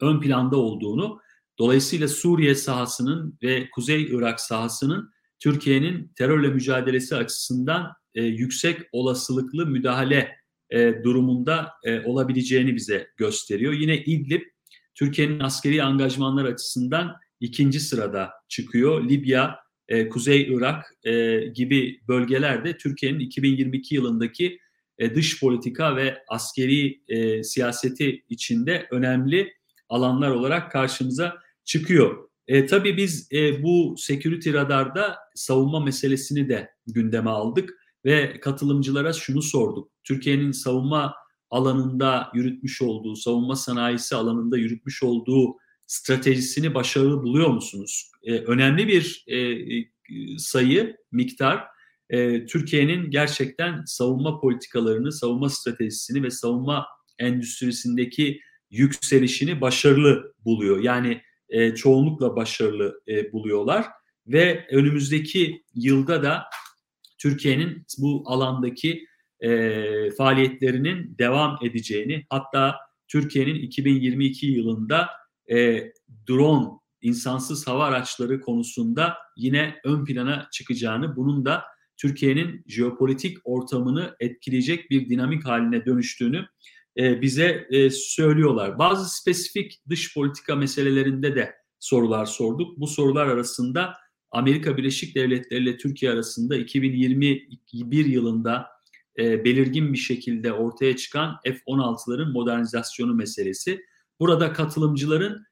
ön planda olduğunu, dolayısıyla Suriye sahasının ve Kuzey Irak sahasının Türkiye'nin terörle mücadelesi açısından e, yüksek olasılıklı müdahale e, durumunda e, olabileceğini bize gösteriyor. Yine İdlib, Türkiye'nin askeri angajmanlar açısından ikinci sırada çıkıyor. Libya, e, Kuzey Irak e, gibi bölgelerde Türkiye'nin 2022 yılındaki e, dış politika ve askeri e, siyaseti içinde önemli alanlar olarak karşımıza çıkıyor. E, tabii biz e, bu security radarda savunma meselesini de gündeme aldık ve katılımcılara şunu sorduk. Türkiye'nin savunma alanında yürütmüş olduğu, savunma sanayisi alanında yürütmüş olduğu stratejisini başarılı buluyor musunuz? E, önemli bir e, e, sayı, miktar e, Türkiye'nin gerçekten savunma politikalarını, savunma stratejisini ve savunma endüstrisindeki yükselişini başarılı buluyor. Yani e, çoğunlukla başarılı e, buluyorlar ve önümüzdeki yılda da Türkiye'nin bu alandaki e, faaliyetlerinin devam edeceğini hatta Türkiye'nin 2022 yılında e, drone insansız hava araçları konusunda yine ön plana çıkacağını bunun da Türkiye'nin jeopolitik ortamını etkileyecek bir dinamik haline dönüştüğünü e, bize e, söylüyorlar. Bazı spesifik dış politika meselelerinde de sorular sorduk. Bu sorular arasında Amerika Birleşik Devletleri ile Türkiye arasında 2021 yılında e, belirgin bir şekilde ortaya çıkan F-16'ların modernizasyonu meselesi. Burada katılımcıların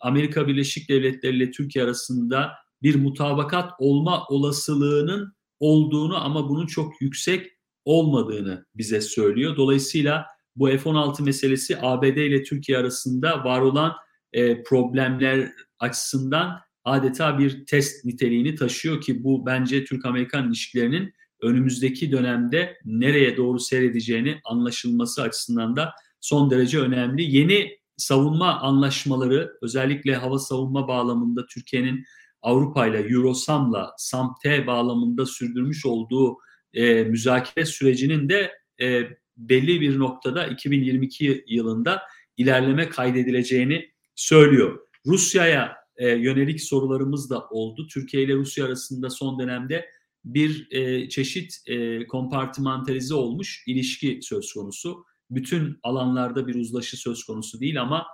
Amerika Birleşik Devletleri ile Türkiye arasında bir mutabakat olma olasılığının olduğunu ama bunun çok yüksek olmadığını bize söylüyor. Dolayısıyla bu F-16 meselesi ABD ile Türkiye arasında var olan e, problemler açısından adeta bir test niteliğini taşıyor ki bu bence Türk-Amerikan ilişkilerinin önümüzdeki dönemde nereye doğru seyredeceğini anlaşılması açısından da son derece önemli. Yeni savunma anlaşmaları özellikle hava savunma bağlamında Türkiye'nin Avrupa ile Eurosam'la SAMT bağlamında sürdürmüş olduğu e, müzakere sürecinin de e, belli bir noktada 2022 yılında ilerleme kaydedileceğini söylüyor. Rusya'ya e, yönelik sorularımız da oldu. Türkiye ile Rusya arasında son dönemde bir e, çeşit e, kompartımantalize olmuş ilişki söz konusu. Bütün alanlarda bir uzlaşı söz konusu değil ama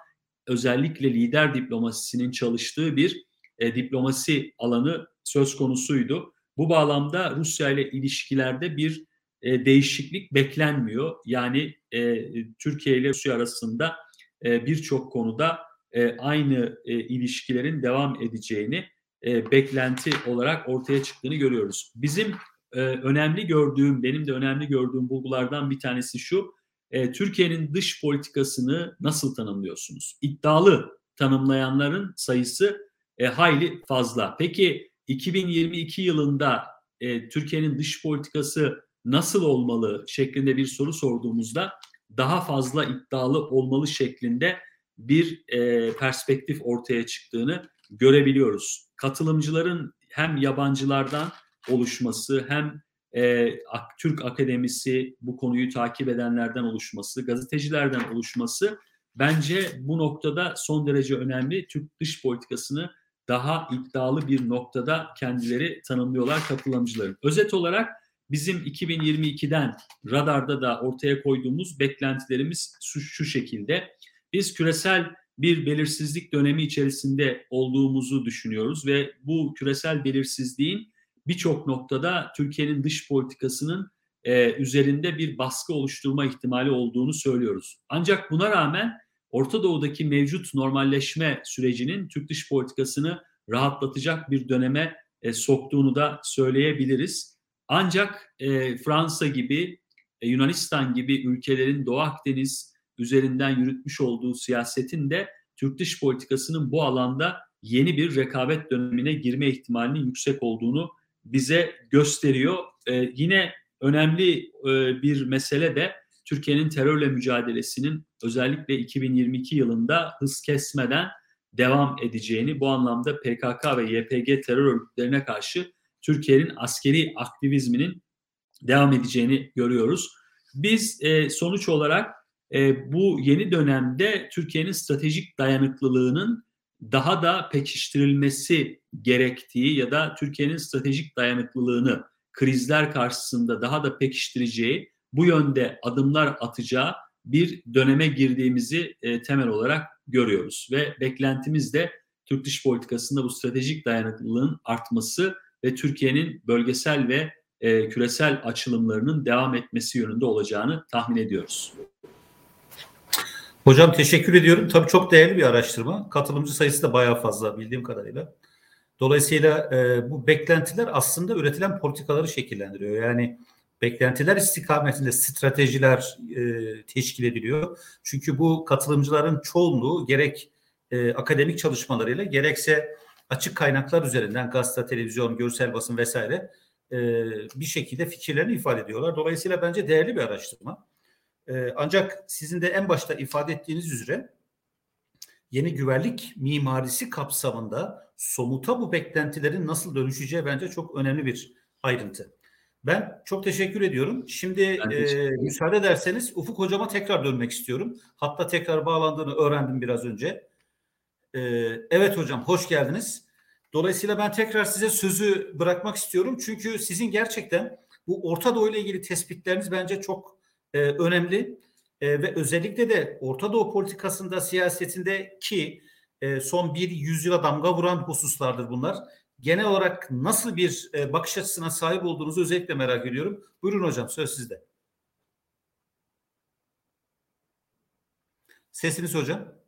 özellikle lider diplomasisinin çalıştığı bir e, diplomasi alanı söz konusuydu. Bu bağlamda Rusya ile ilişkilerde bir e, değişiklik beklenmiyor. Yani e, Türkiye ile Rusya arasında e, birçok konuda e, aynı e, ilişkilerin devam edeceğini e, beklenti olarak ortaya çıktığını görüyoruz. Bizim e, önemli gördüğüm, benim de önemli gördüğüm bulgulardan bir tanesi şu. E, Türkiye'nin dış politikasını nasıl tanımlıyorsunuz? İddialı tanımlayanların sayısı e, hayli fazla. Peki 2022 yılında e, Türkiye'nin dış politikası nasıl olmalı şeklinde bir soru sorduğumuzda daha fazla iddialı olmalı şeklinde bir e, perspektif ortaya çıktığını görebiliyoruz. Katılımcıların hem yabancılardan oluşması hem e, Türk Akademisi bu konuyu takip edenlerden oluşması, gazetecilerden oluşması bence bu noktada son derece önemli. Türk dış politikasını daha iddialı bir noktada kendileri tanımlıyorlar katılımcıların. Özet olarak bizim 2022'den radarda da ortaya koyduğumuz beklentilerimiz şu, şu şekilde. Biz küresel bir belirsizlik dönemi içerisinde olduğumuzu düşünüyoruz ve bu küresel belirsizliğin birçok noktada Türkiye'nin dış politikasının e, üzerinde bir baskı oluşturma ihtimali olduğunu söylüyoruz. Ancak buna rağmen Orta Doğu'daki mevcut normalleşme sürecinin Türk dış politikasını rahatlatacak bir döneme e, soktuğunu da söyleyebiliriz. Ancak e, Fransa gibi, e, Yunanistan gibi ülkelerin Doğu Akdeniz üzerinden yürütmüş olduğu siyasetin de Türk dış politikasının bu alanda yeni bir rekabet dönemine girme ihtimalinin yüksek olduğunu bize gösteriyor. E, yine önemli e, bir mesele de Türkiye'nin terörle mücadelesinin özellikle 2022 yılında hız kesmeden devam edeceğini, bu anlamda PKK ve YPG terör örgütlerine karşı Türkiye'nin askeri aktivizminin devam edeceğini görüyoruz. Biz e, sonuç olarak e, bu yeni dönemde Türkiye'nin stratejik dayanıklılığının daha da pekiştirilmesi gerektiği ya da Türkiye'nin stratejik dayanıklılığını krizler karşısında daha da pekiştireceği, bu yönde adımlar atacağı bir döneme girdiğimizi e, temel olarak görüyoruz ve beklentimiz de Türk dış politikasında bu stratejik dayanıklılığın artması ve Türkiye'nin bölgesel ve e, küresel açılımlarının devam etmesi yönünde olacağını tahmin ediyoruz. Hocam teşekkür ediyorum. Tabii çok değerli bir araştırma. Katılımcı sayısı da bayağı fazla bildiğim kadarıyla. Dolayısıyla e, bu beklentiler aslında üretilen politikaları şekillendiriyor. Yani beklentiler istikametinde stratejiler e, teşkil ediliyor. Çünkü bu katılımcıların çoğunluğu gerek e, akademik çalışmalarıyla gerekse açık kaynaklar üzerinden gazete, televizyon, görsel basın vesaire e, bir şekilde fikirlerini ifade ediyorlar. Dolayısıyla bence değerli bir araştırma. E, ancak sizin de en başta ifade ettiğiniz üzere yeni güvenlik mimarisi kapsamında somuta bu beklentilerin nasıl dönüşeceği bence çok önemli bir ayrıntı. Ben çok teşekkür ediyorum. Şimdi e, müsaade ederseniz Ufuk Hocama tekrar dönmek istiyorum. Hatta tekrar bağlandığını öğrendim biraz önce. E, evet hocam hoş geldiniz. Dolayısıyla ben tekrar size sözü bırakmak istiyorum. Çünkü sizin gerçekten bu Orta Doğu ile ilgili tespitleriniz bence çok e, önemli. E, ve özellikle de Orta Doğu politikasında, siyasetinde ki e, son bir yüzyıla damga vuran hususlardır bunlar genel olarak nasıl bir e, bakış açısına sahip olduğunuzu özellikle merak ediyorum. Buyurun hocam söz sizde. Sesiniz hocam.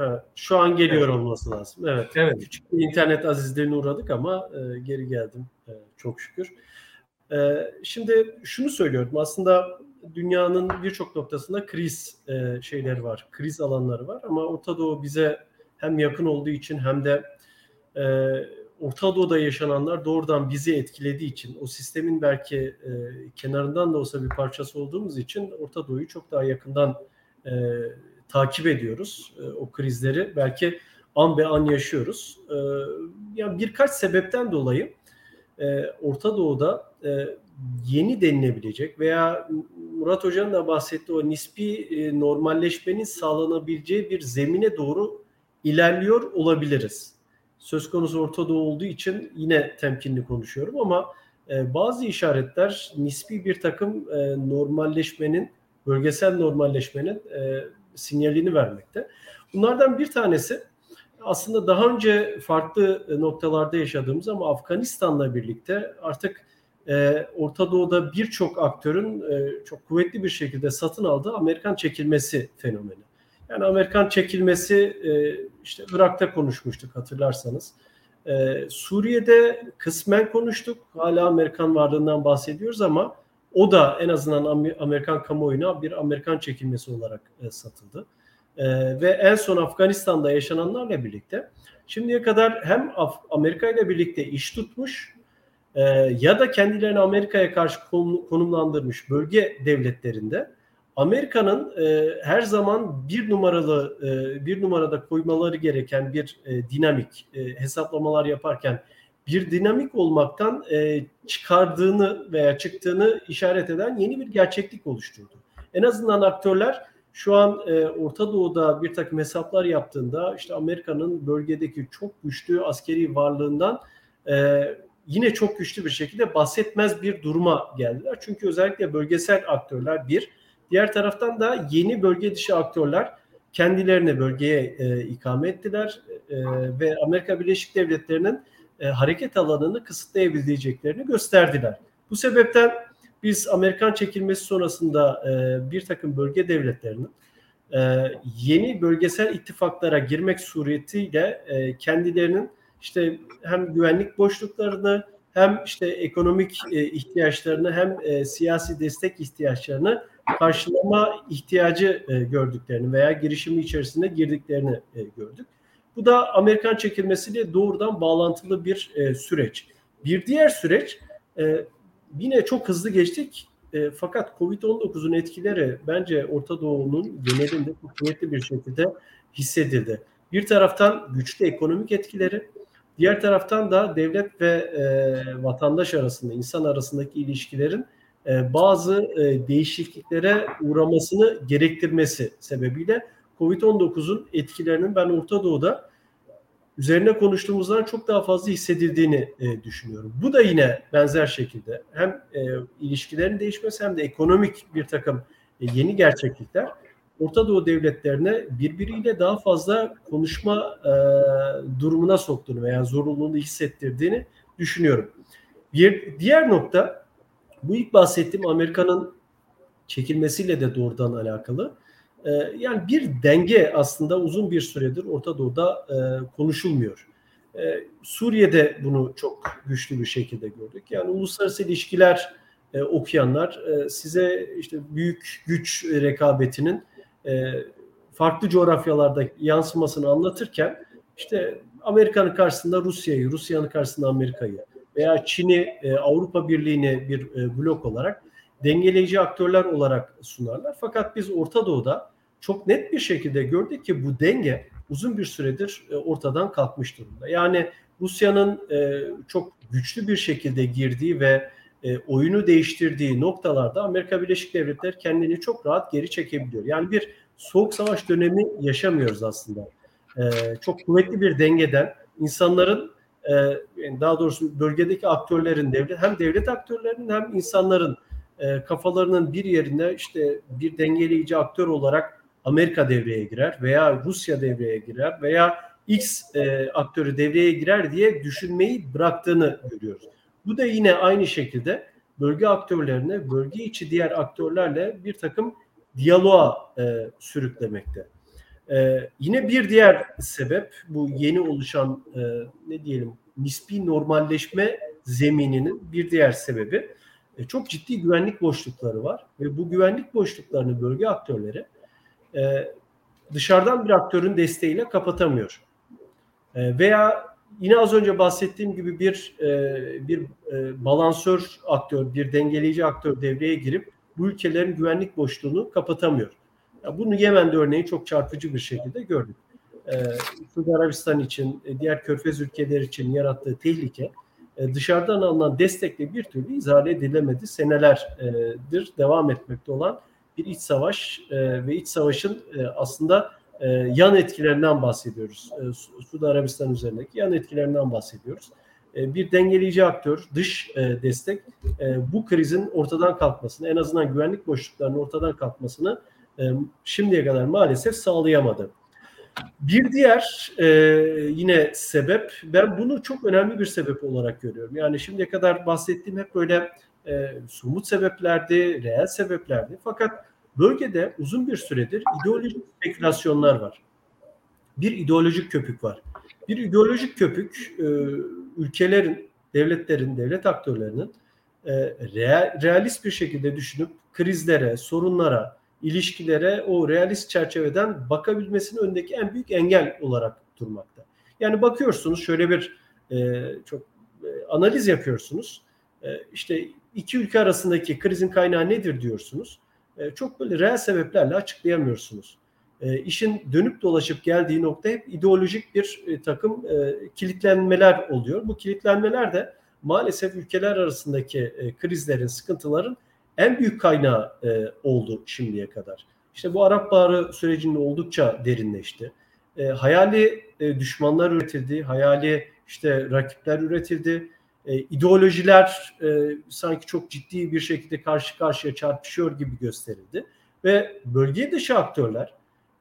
Evet, şu an geliyor evet. olması lazım. Evet. Evet. Küçük bir internet azizlerine uğradık ama e, geri geldim e, çok şükür. E, şimdi şunu söylüyorum. Aslında dünyanın birçok noktasında kriz e, şeyleri var, kriz alanları var ama Orta Doğu bize hem yakın olduğu için hem de e, Orta Doğu'da yaşananlar doğrudan bizi etkilediği için o sistemin belki e, kenarından da olsa bir parçası olduğumuz için Orta Doğu'yu çok daha yakından e, takip ediyoruz. E, o krizleri belki an be an yaşıyoruz. E, yani birkaç sebepten dolayı e, Orta Doğu'da e, yeni denilebilecek veya Murat Hoca'nın da bahsettiği o nispi e, normalleşmenin sağlanabileceği bir zemine doğru ilerliyor olabiliriz. Söz konusu Orta Doğu olduğu için yine temkinli konuşuyorum ama e, bazı işaretler nispi bir takım e, normalleşmenin, bölgesel normalleşmenin e, sinyalini vermekte. Bunlardan bir tanesi aslında daha önce farklı noktalarda yaşadığımız ama Afganistan'la birlikte artık e, Orta Doğu'da birçok aktörün e, çok kuvvetli bir şekilde satın aldığı Amerikan çekilmesi fenomeni. Yani Amerikan çekilmesi e, işte Irak'ta konuşmuştuk hatırlarsanız. E, Suriye'de kısmen konuştuk. Hala Amerikan varlığından bahsediyoruz ama o da en azından Amerikan kamuoyuna bir Amerikan çekilmesi olarak e, satıldı. E, ve en son Afganistan'da yaşananlarla birlikte şimdiye kadar hem Amerika ile birlikte iş tutmuş e, ya da kendilerini Amerika'ya karşı konumlandırmış bölge devletlerinde Amerika'nın her zaman bir numaralı bir numarada koymaları gereken bir dinamik hesaplamalar yaparken bir dinamik olmaktan e, çıkardığını veya çıktığını işaret eden yeni bir gerçeklik oluşturdu. En azından aktörler şu an e, Orta Doğu'da bir takım hesaplar yaptığında işte Amerika'nın bölgedeki çok güçlü askeri varlığından e, yine çok güçlü bir şekilde bahsetmez bir duruma geldiler. Çünkü özellikle bölgesel aktörler bir Diğer taraftan da yeni bölge dışı aktörler kendilerini bölgeye e, ikame ettiler e, ve Amerika Birleşik Devletleri'nin e, hareket alanını kısıtlayabileceklerini gösterdiler. Bu sebepten biz Amerikan çekilmesi sonrasında e, bir takım bölge devletlerinin e, yeni bölgesel ittifaklara girmek suretiyle kendilerinin işte hem güvenlik boşluklarını hem işte ekonomik ihtiyaçlarını hem siyasi destek ihtiyaçlarını karşılama ihtiyacı gördüklerini veya girişimi içerisinde girdiklerini gördük. Bu da Amerikan çekilmesiyle doğrudan bağlantılı bir e, süreç. Bir diğer süreç e, yine çok hızlı geçtik e, fakat Covid-19'un etkileri bence Orta Doğu'nun genelinde çok kuvvetli bir şekilde hissedildi. Bir taraftan güçlü ekonomik etkileri, diğer taraftan da devlet ve e, vatandaş arasında, insan arasındaki ilişkilerin e, bazı e, değişikliklere uğramasını gerektirmesi sebebiyle Covid-19'un etkilerinin ben Orta Doğu'da üzerine konuştuğumuzdan çok daha fazla hissedildiğini e, düşünüyorum. Bu da yine benzer şekilde hem ilişkilerin değişmesi hem de ekonomik bir takım yeni gerçeklikler Orta Doğu devletlerine birbiriyle daha fazla konuşma durumuna soktuğunu veya zorunluluğunu hissettirdiğini düşünüyorum. Bir diğer nokta bu ilk bahsettiğim Amerika'nın çekilmesiyle de doğrudan alakalı. Ee, yani bir denge aslında uzun bir süredir Orta Doğu'da e, konuşulmuyor. Ee, Suriye'de bunu çok güçlü bir şekilde gördük. Yani uluslararası ilişkiler e, okuyanlar e, size işte büyük güç rekabetinin farklı coğrafyalarda yansımasını anlatırken işte Amerika'nın karşısında Rusya'yı, Rusya'nın karşısında Amerika'yı veya Çin'i, e, Avrupa Birliği'ni bir e, blok olarak dengeleyici aktörler olarak sunarlar. Fakat biz Orta Doğu'da çok net bir şekilde gördük ki bu denge uzun bir süredir e, ortadan kalkmış durumda. Yani Rusya'nın e, çok güçlü bir şekilde girdiği ve e, oyunu değiştirdiği noktalarda Amerika Birleşik Devletleri kendini çok rahat geri çekebiliyor. Yani bir soğuk savaş dönemi yaşamıyoruz aslında. Çok kuvvetli bir dengeden insanların daha doğrusu bölgedeki aktörlerin devlet hem devlet aktörlerinin hem insanların kafalarının bir yerine işte bir dengeleyici aktör olarak Amerika devreye girer veya Rusya devreye girer veya X e, aktörü devreye girer diye düşünmeyi bıraktığını görüyoruz. Bu da yine aynı şekilde bölge aktörlerine, bölge içi diğer aktörlerle bir takım diyaloğa e, sürüklemekte. E, yine bir diğer sebep bu yeni oluşan e, ne diyelim nispi normalleşme zemininin bir diğer sebebi e, çok ciddi güvenlik boşlukları var ve bu güvenlik boşluklarını bölge aktörleri e, dışarıdan bir aktörün desteğiyle kapatamıyor. E, veya yine az önce bahsettiğim gibi bir e, bir e, balansör aktör, bir dengeleyici aktör devreye girip bu ülkelerin güvenlik boşluğunu kapatamıyor. Ya bunu Yemen'de örneğin çok çarpıcı bir şekilde gördük. E, Suudi Arabistan için, e, diğer körfez ülkeler için yarattığı tehlike dışarıdan alınan destekle bir türlü izah edilemedi. Senelerdir devam etmekte olan bir iç savaş e, ve iç savaşın e, aslında e, yan etkilerinden bahsediyoruz. E, Suudi Arabistan üzerindeki yan etkilerinden bahsediyoruz. E, bir dengeleyici aktör, dış e, destek e, bu krizin ortadan kalkmasını, en azından güvenlik boşluklarının ortadan kalkmasını e, şimdiye kadar maalesef sağlayamadı. Bir diğer e, yine sebep, ben bunu çok önemli bir sebep olarak görüyorum. Yani şimdiye kadar bahsettiğim hep böyle e, somut sebeplerdi, reel sebeplerdi. Fakat bölgede uzun bir süredir ideolojik spekülasyonlar var. Bir ideolojik köpük var. Bir ideolojik köpük e, ülkelerin, devletlerin, devlet aktörlerinin e, real, realist bir şekilde düşünüp krizlere, sorunlara, ilişkilere o realist çerçeveden bakabilmesinin önündeki en büyük engel olarak durmakta. Yani bakıyorsunuz şöyle bir e, çok e, analiz yapıyorsunuz. E, işte iki ülke arasındaki krizin kaynağı nedir diyorsunuz. E, çok böyle reel sebeplerle açıklayamıyorsunuz. E, işin dönüp dolaşıp geldiği nokta hep ideolojik bir e, takım e, kilitlenmeler oluyor. Bu kilitlenmeler de maalesef ülkeler arasındaki e, krizlerin, sıkıntıların en büyük kaynağı e, oldu şimdiye kadar. İşte bu Arap Baharı sürecinde oldukça derinleşti. E, hayali e, düşmanlar üretildi, hayali işte rakipler üretildi e, ideolojiler e, sanki çok ciddi bir şekilde karşı karşıya çarpışıyor gibi gösterildi. Ve bölge dışı aktörler,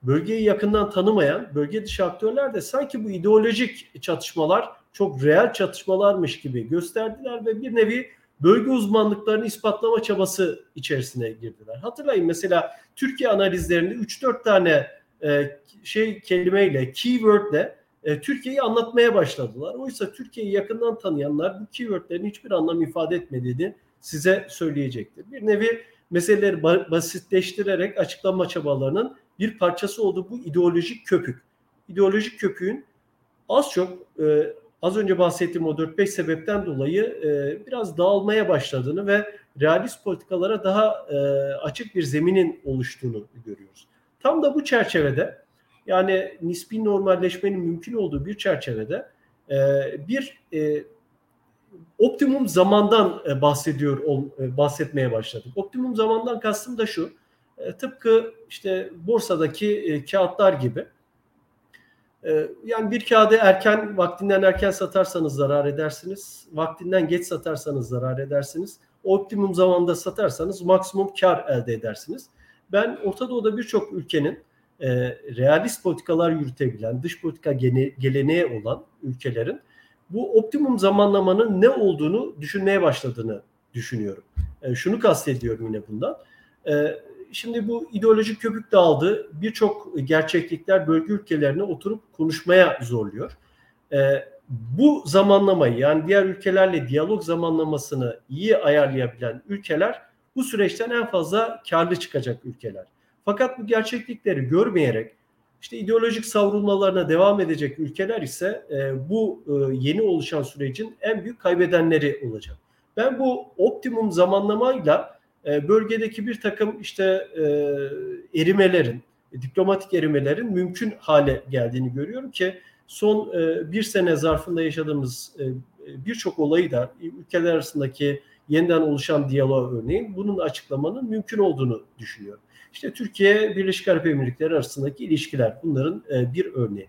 bölgeyi yakından tanımayan bölge dışı aktörler de sanki bu ideolojik çatışmalar çok reel çatışmalarmış gibi gösterdiler ve bir nevi bölge uzmanlıklarını ispatlama çabası içerisine girdiler. Hatırlayın mesela Türkiye analizlerinde 3-4 tane e, şey kelimeyle, keywordle e, Türkiye'yi anlatmaya başladılar. Oysa Türkiye'yi yakından tanıyanlar bu keywordlerin hiçbir anlam ifade etmediğini size söyleyecektir. Bir nevi meseleleri basitleştirerek açıklama çabalarının bir parçası olduğu bu ideolojik köpük. İdeolojik köpüğün az çok e, az önce bahsettiğim o 4-5 sebepten dolayı e, biraz dağılmaya başladığını ve realist politikalara daha e, açık bir zeminin oluştuğunu görüyoruz. Tam da bu çerçevede yani nispi normalleşmenin mümkün olduğu bir çerçevede e, bir e, optimum zamandan e, bahsediyor e, bahsetmeye başladık. Optimum zamandan kastım da şu. E, tıpkı işte borsadaki e, kağıtlar gibi. E, yani bir kağıdı erken vaktinden erken satarsanız zarar edersiniz. Vaktinden geç satarsanız zarar edersiniz. Optimum zamanda satarsanız maksimum kar elde edersiniz. Ben Orta Doğu'da birçok ülkenin e, realist politikalar yürütebilen, dış politika gene, geleneği olan ülkelerin bu optimum zamanlamanın ne olduğunu düşünmeye başladığını düşünüyorum. E, şunu kastediyorum yine bundan. E, şimdi bu ideolojik köpük dağıldı. Birçok gerçeklikler bölge ülkelerine oturup konuşmaya zorluyor. E, bu zamanlamayı yani diğer ülkelerle diyalog zamanlamasını iyi ayarlayabilen ülkeler bu süreçten en fazla karlı çıkacak ülkeler. Fakat bu gerçeklikleri görmeyerek İşte ideolojik savrulmalarına devam edecek ülkeler ise e, bu e, yeni oluşan sürecin en büyük kaybedenleri olacak. Ben bu optimum zamanlamayla e, bölgedeki bir takım işte e, erimelerin, diplomatik erimelerin mümkün hale geldiğini görüyorum ki son e, bir sene zarfında yaşadığımız birçok olayı da ülkeler arasındaki yeniden oluşan diyalog örneğin bunun açıklamanın mümkün olduğunu düşünüyorum. İşte Türkiye Birleşik Arap Emirlikleri arasındaki ilişkiler bunların bir örneği.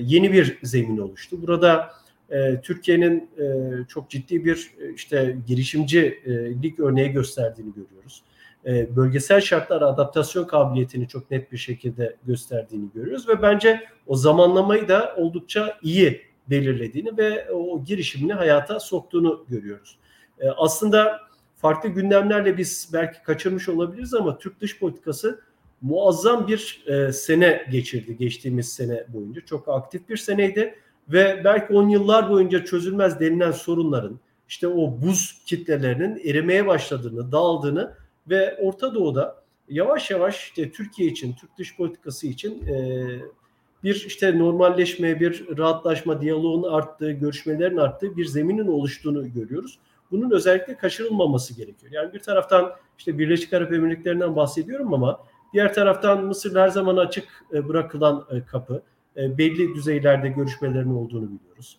Yeni bir zemin oluştu. Burada e, Türkiye'nin e, çok ciddi bir e, işte girişimcilik örneği gösterdiğini görüyoruz. E, bölgesel şartlara adaptasyon kabiliyetini çok net bir şekilde gösterdiğini görüyoruz ve bence o zamanlamayı da oldukça iyi belirlediğini ve o girişimini hayata soktuğunu görüyoruz. E, aslında farklı gündemlerle biz belki kaçırmış olabiliriz ama Türk dış politikası muazzam bir e, sene geçirdi geçtiğimiz sene boyunca. Çok aktif bir seneydi ve belki 10 yıllar boyunca çözülmez denilen sorunların işte o buz kitlelerinin erimeye başladığını, dağıldığını ve Orta Doğu'da yavaş yavaş işte Türkiye için, Türk dış politikası için e, bir işte normalleşme, bir rahatlaşma, diyaloğun arttığı, görüşmelerin arttığı bir zeminin oluştuğunu görüyoruz. Bunun özellikle kaçırılmaması gerekiyor. Yani bir taraftan işte Birleşik Arap Emirlikleri'nden bahsediyorum ama diğer taraftan Mısır her zaman açık e, bırakılan e, kapı. E, belli düzeylerde görüşmelerin olduğunu biliyoruz.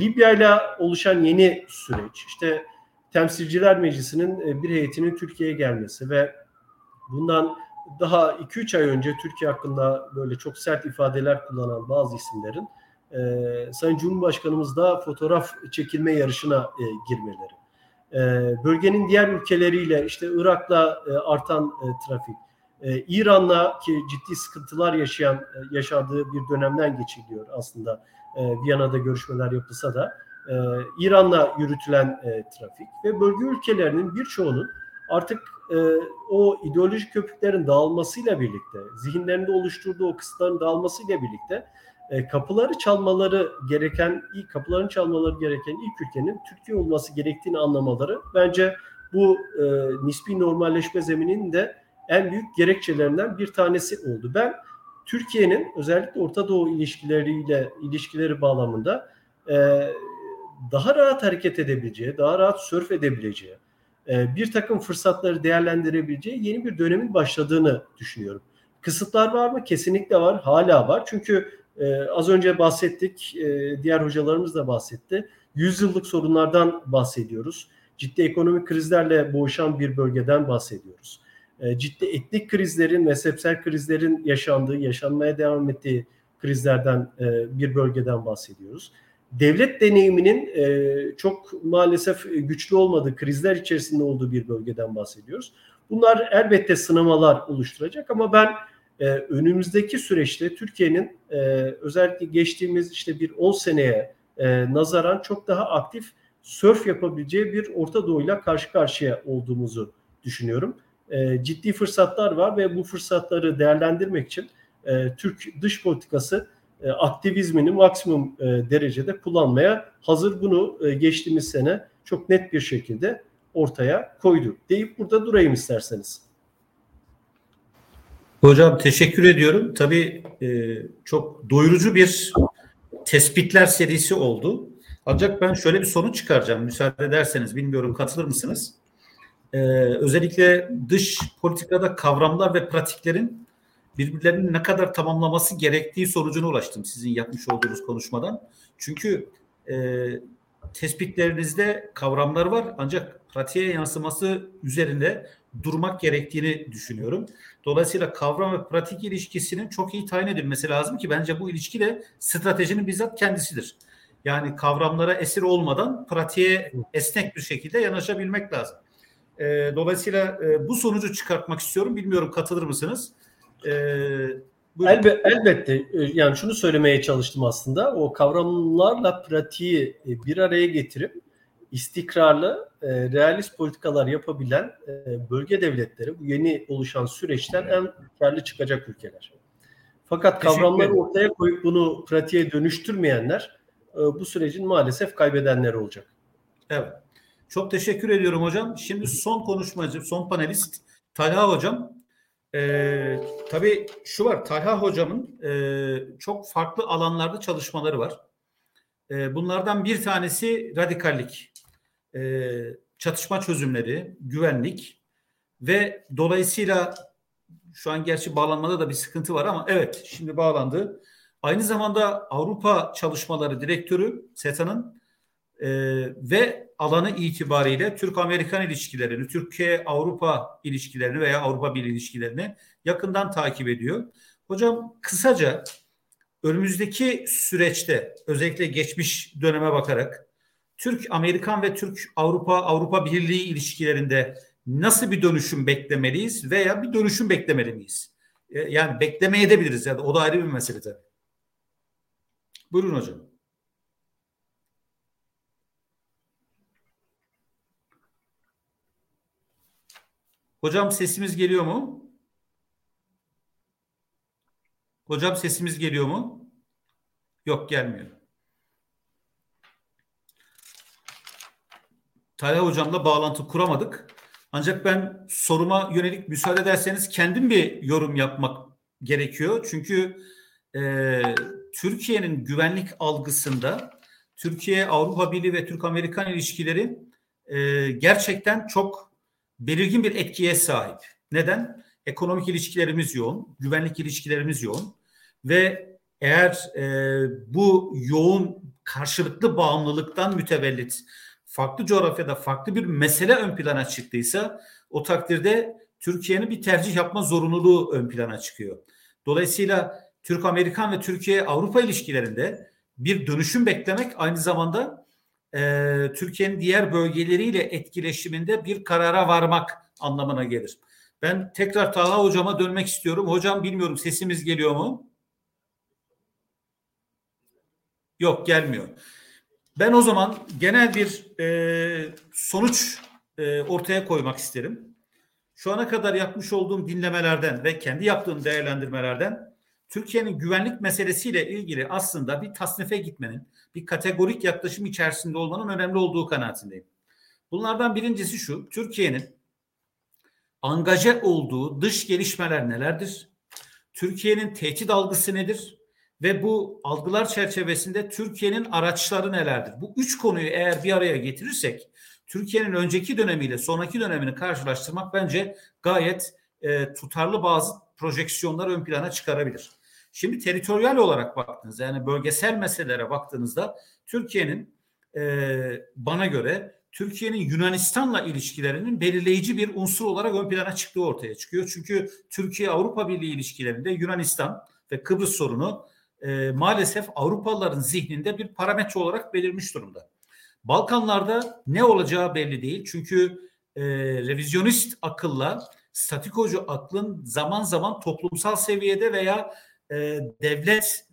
Libya ile oluşan yeni süreç, işte Temsilciler Meclisi'nin bir heyetinin Türkiye'ye gelmesi ve bundan daha 2-3 ay önce Türkiye hakkında böyle çok sert ifadeler kullanan bazı isimlerin e, Sayın Cumhurbaşkanımız da fotoğraf çekilme yarışına e, girmeleri. E, bölgenin diğer ülkeleriyle işte Irak'la e, artan e, trafik, e, İran'la ki ciddi sıkıntılar yaşayan e, yaşadığı bir dönemden geçiliyor aslında. E, Viyana'da görüşmeler yapılsa da e, İran'la yürütülen e, trafik ve bölge ülkelerinin birçoğunun artık e, o ideolojik köpüklerin dağılmasıyla birlikte, zihinlerinde oluşturduğu o kısıtların dağılmasıyla birlikte e, kapıları çalmaları gereken, ilk kapıların çalmaları gereken ilk ülkenin Türkiye olması gerektiğini anlamaları bence bu e, nispi normalleşme zemininin de en büyük gerekçelerinden bir tanesi oldu. Ben Türkiye'nin özellikle Orta Doğu ilişkileriyle ilişkileri bağlamında e, daha rahat hareket edebileceği, daha rahat sörf edebileceği, e, bir takım fırsatları değerlendirebileceği yeni bir dönemin başladığını düşünüyorum. Kısıtlar var mı? Kesinlikle var. Hala var. Çünkü ee, az önce bahsettik, e, diğer hocalarımız da bahsetti. Yüzyıllık sorunlardan bahsediyoruz. Ciddi ekonomik krizlerle boğuşan bir bölgeden bahsediyoruz. E, ciddi etnik krizlerin, mezhepsel krizlerin yaşandığı, yaşanmaya devam ettiği krizlerden e, bir bölgeden bahsediyoruz. Devlet deneyiminin e, çok maalesef güçlü olmadığı, krizler içerisinde olduğu bir bölgeden bahsediyoruz. Bunlar elbette sınamalar oluşturacak ama ben önümüzdeki süreçte Türkiye'nin özellikle geçtiğimiz işte bir 10 seneye nazaran çok daha aktif sörf yapabileceği bir Orta Doğu'yla karşı karşıya olduğumuzu düşünüyorum. E, ciddi fırsatlar var ve bu fırsatları değerlendirmek için e, Türk dış politikası e, aktivizmini maksimum derecede kullanmaya hazır. Bunu geçtiğimiz sene çok net bir şekilde ortaya koydu. Deyip burada durayım isterseniz. Hocam teşekkür ediyorum. Tabii çok doyurucu bir tespitler serisi oldu. Ancak ben şöyle bir sonuç çıkaracağım. Müsaade ederseniz bilmiyorum katılır mısınız? Ee, özellikle dış politikada kavramlar ve pratiklerin birbirlerinin ne kadar tamamlaması gerektiği sonucuna ulaştım sizin yapmış olduğunuz konuşmadan. Çünkü e, tespitlerinizde kavramlar var ancak pratiğe yansıması üzerinde durmak gerektiğini düşünüyorum. Dolayısıyla kavram ve pratik ilişkisinin çok iyi tayin edilmesi lazım ki bence bu ilişki de stratejinin bizzat kendisidir. Yani kavramlara esir olmadan pratiğe esnek bir şekilde yanaşabilmek lazım. E, dolayısıyla e, bu sonucu çıkartmak istiyorum. Bilmiyorum katılır mısınız? E, Elbe, elbette e, yani şunu söylemeye çalıştım aslında o kavramlarla pratiği e, bir araya getirip istikrarlı, e, realist politikalar yapabilen e, bölge devletleri bu yeni oluşan süreçten en karlı çıkacak ülkeler. Fakat kavramları ortaya koyup bunu pratiğe dönüştürmeyenler e, bu sürecin maalesef kaybedenleri olacak. Evet. Çok teşekkür ediyorum hocam. Şimdi son konuşmacı, son panelist Talha hocam. Ee, tabii şu var, Talha hocamın e, çok farklı alanlarda çalışmaları var. E, bunlardan bir tanesi radikallik, e, çatışma çözümleri, güvenlik ve dolayısıyla şu an gerçi bağlanmada da bir sıkıntı var ama evet şimdi bağlandı. Aynı zamanda Avrupa Çalışmaları Direktörü SETA'nın e, ve alanı itibariyle Türk-Amerikan ilişkilerini, Türkiye-Avrupa ilişkilerini veya Avrupa Birliği ilişkilerini yakından takip ediyor. Hocam kısaca önümüzdeki süreçte özellikle geçmiş döneme bakarak Türk-Amerikan ve Türk-Avrupa-Avrupa Birliği ilişkilerinde nasıl bir dönüşüm beklemeliyiz veya bir dönüşüm beklemeli miyiz? E, yani beklemeye de biliriz. Yani o da ayrı bir mesele tabii. Buyurun hocam. Hocam sesimiz geliyor mu? Hocam sesimiz geliyor mu? Yok gelmiyor. Talha hocamla bağlantı kuramadık. Ancak ben soruma yönelik müsaade ederseniz kendim bir yorum yapmak gerekiyor. Çünkü e, Türkiye'nin güvenlik algısında Türkiye Avrupa Birliği ve Türk Amerikan ilişkileri e, gerçekten çok belirgin bir etkiye sahip. Neden? Ekonomik ilişkilerimiz yoğun, güvenlik ilişkilerimiz yoğun ve eğer e, bu yoğun karşılıklı bağımlılıktan mütevellit farklı coğrafyada farklı bir mesele ön plana çıktıysa o takdirde Türkiye'nin bir tercih yapma zorunluluğu ön plana çıkıyor. Dolayısıyla Türk-Amerikan ve Türkiye-Avrupa ilişkilerinde bir dönüşüm beklemek aynı zamanda e, Türkiye'nin diğer bölgeleriyle etkileşiminde bir karara varmak anlamına gelir. Ben tekrar Taha hocama dönmek istiyorum. Hocam bilmiyorum sesimiz geliyor mu? Yok gelmiyor. Ben o zaman genel bir e, sonuç e, ortaya koymak isterim. Şu ana kadar yapmış olduğum dinlemelerden ve kendi yaptığım değerlendirmelerden Türkiye'nin güvenlik meselesiyle ilgili aslında bir tasnife gitmenin, bir kategorik yaklaşım içerisinde olmanın önemli olduğu kanaatindeyim. Bunlardan birincisi şu, Türkiye'nin angaje olduğu dış gelişmeler nelerdir? Türkiye'nin tehdit algısı nedir? Ve bu algılar çerçevesinde Türkiye'nin araçları nelerdir? Bu üç konuyu eğer bir araya getirirsek Türkiye'nin önceki dönemiyle sonraki dönemini karşılaştırmak bence gayet e, tutarlı bazı projeksiyonlar ön plana çıkarabilir. Şimdi teritoryal olarak baktığınızda yani bölgesel meselelere baktığınızda Türkiye'nin e, bana göre Türkiye'nin Yunanistan'la ilişkilerinin belirleyici bir unsur olarak ön plana çıktığı ortaya çıkıyor. Çünkü Türkiye-Avrupa Birliği ilişkilerinde Yunanistan ve Kıbrıs sorunu e, maalesef Avrupalıların zihninde bir parametre olarak belirmiş durumda. Balkanlarda ne olacağı belli değil. Çünkü e, revizyonist akılla statikocu aklın zaman zaman toplumsal seviyede veya e, devlet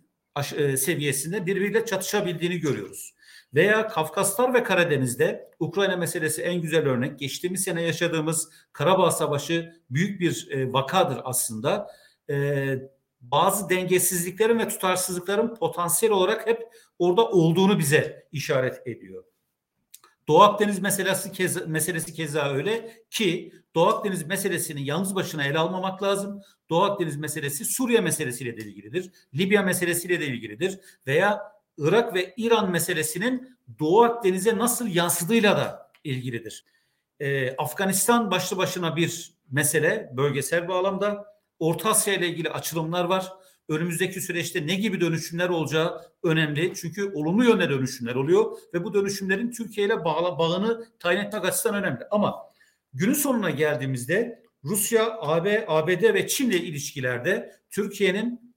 e, seviyesinde birbiriyle çatışabildiğini görüyoruz. Veya Kafkaslar ve Karadeniz'de Ukrayna meselesi en güzel örnek. Geçtiğimiz sene yaşadığımız Karabağ Savaşı büyük bir e, vakadır aslında. Bazı dengesizliklerin ve tutarsızlıkların potansiyel olarak hep orada olduğunu bize işaret ediyor. Doğu Akdeniz meselesi keza, meselesi keza öyle ki Doğu Akdeniz meselesini yalnız başına ele almamak lazım. Doğu Akdeniz meselesi Suriye meselesiyle de ilgilidir. Libya meselesiyle de ilgilidir. Veya Irak ve İran meselesinin Doğu Akdeniz'e nasıl yansıdığıyla da ilgilidir. Ee, Afganistan başlı başına bir mesele bölgesel bağlamda. Orta Asya ile ilgili açılımlar var. Önümüzdeki süreçte ne gibi dönüşümler olacağı önemli. Çünkü olumlu yönde dönüşümler oluyor ve bu dönüşümlerin Türkiye ile bağla, bağını tayin etmek açısından önemli. Ama günün sonuna geldiğimizde Rusya, AB, ABD ve Çin'le ilişkilerde Türkiye'nin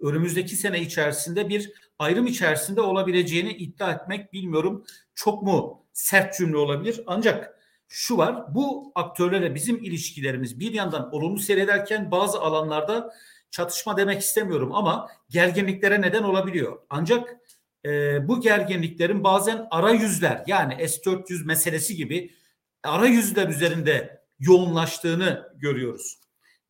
önümüzdeki sene içerisinde bir ayrım içerisinde olabileceğini iddia etmek bilmiyorum çok mu sert cümle olabilir. Ancak şu var bu aktörlerle bizim ilişkilerimiz bir yandan olumlu seyrederken bazı alanlarda çatışma demek istemiyorum ama gerginliklere neden olabiliyor. Ancak e, bu gerginliklerin bazen ara yüzler yani S-400 meselesi gibi ara yüzler üzerinde yoğunlaştığını görüyoruz.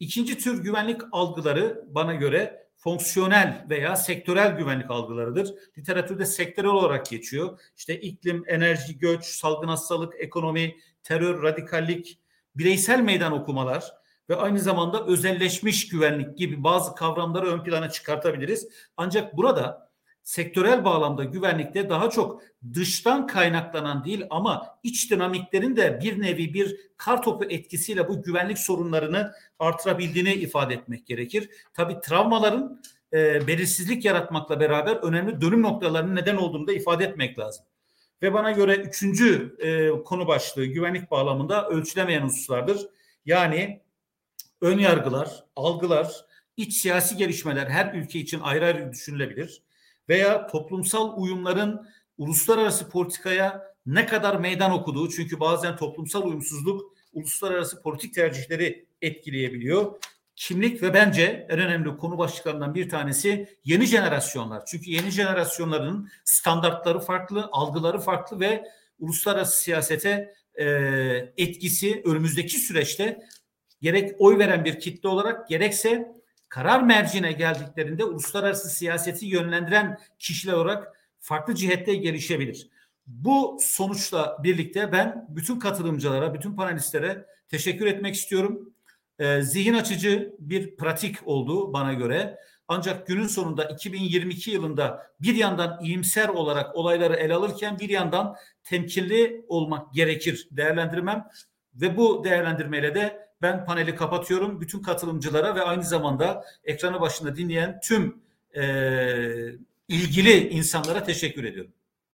İkinci tür güvenlik algıları bana göre fonksiyonel veya sektörel güvenlik algılarıdır. Literatürde sektörel olarak geçiyor. İşte iklim, enerji, göç, salgın hastalık, ekonomi, terör, radikallik, bireysel meydan okumalar ve aynı zamanda özelleşmiş güvenlik gibi bazı kavramları ön plana çıkartabiliriz. Ancak burada sektörel bağlamda güvenlikte daha çok dıştan kaynaklanan değil ama iç dinamiklerin de bir nevi bir kar topu etkisiyle bu güvenlik sorunlarını artırabildiğini ifade etmek gerekir. Tabii travmaların e, belirsizlik yaratmakla beraber önemli dönüm noktalarının neden olduğunu da ifade etmek lazım. Ve bana göre üçüncü e, konu başlığı güvenlik bağlamında ölçülemeyen hususlardır. Yani ön yargılar, algılar, iç siyasi gelişmeler her ülke için ayrı ayrı düşünülebilir. Veya toplumsal uyumların uluslararası politikaya ne kadar meydan okuduğu çünkü bazen toplumsal uyumsuzluk uluslararası politik tercihleri etkileyebiliyor. Kimlik ve bence en önemli konu başlıklarından bir tanesi yeni jenerasyonlar. Çünkü yeni jenerasyonların standartları farklı, algıları farklı ve uluslararası siyasete e, etkisi önümüzdeki süreçte gerek oy veren bir kitle olarak gerekse karar mercine geldiklerinde uluslararası siyaseti yönlendiren kişiler olarak farklı cihette gelişebilir. Bu sonuçla birlikte ben bütün katılımcılara, bütün panelistlere teşekkür etmek istiyorum. Ee, zihin açıcı bir pratik oldu bana göre. Ancak günün sonunda 2022 yılında bir yandan iyimser olarak olayları ele alırken bir yandan temkinli olmak gerekir değerlendirmem. Ve bu değerlendirmeyle de ben paneli kapatıyorum. Bütün katılımcılara ve aynı zamanda ekranı başında dinleyen tüm e, ilgili insanlara teşekkür ediyorum.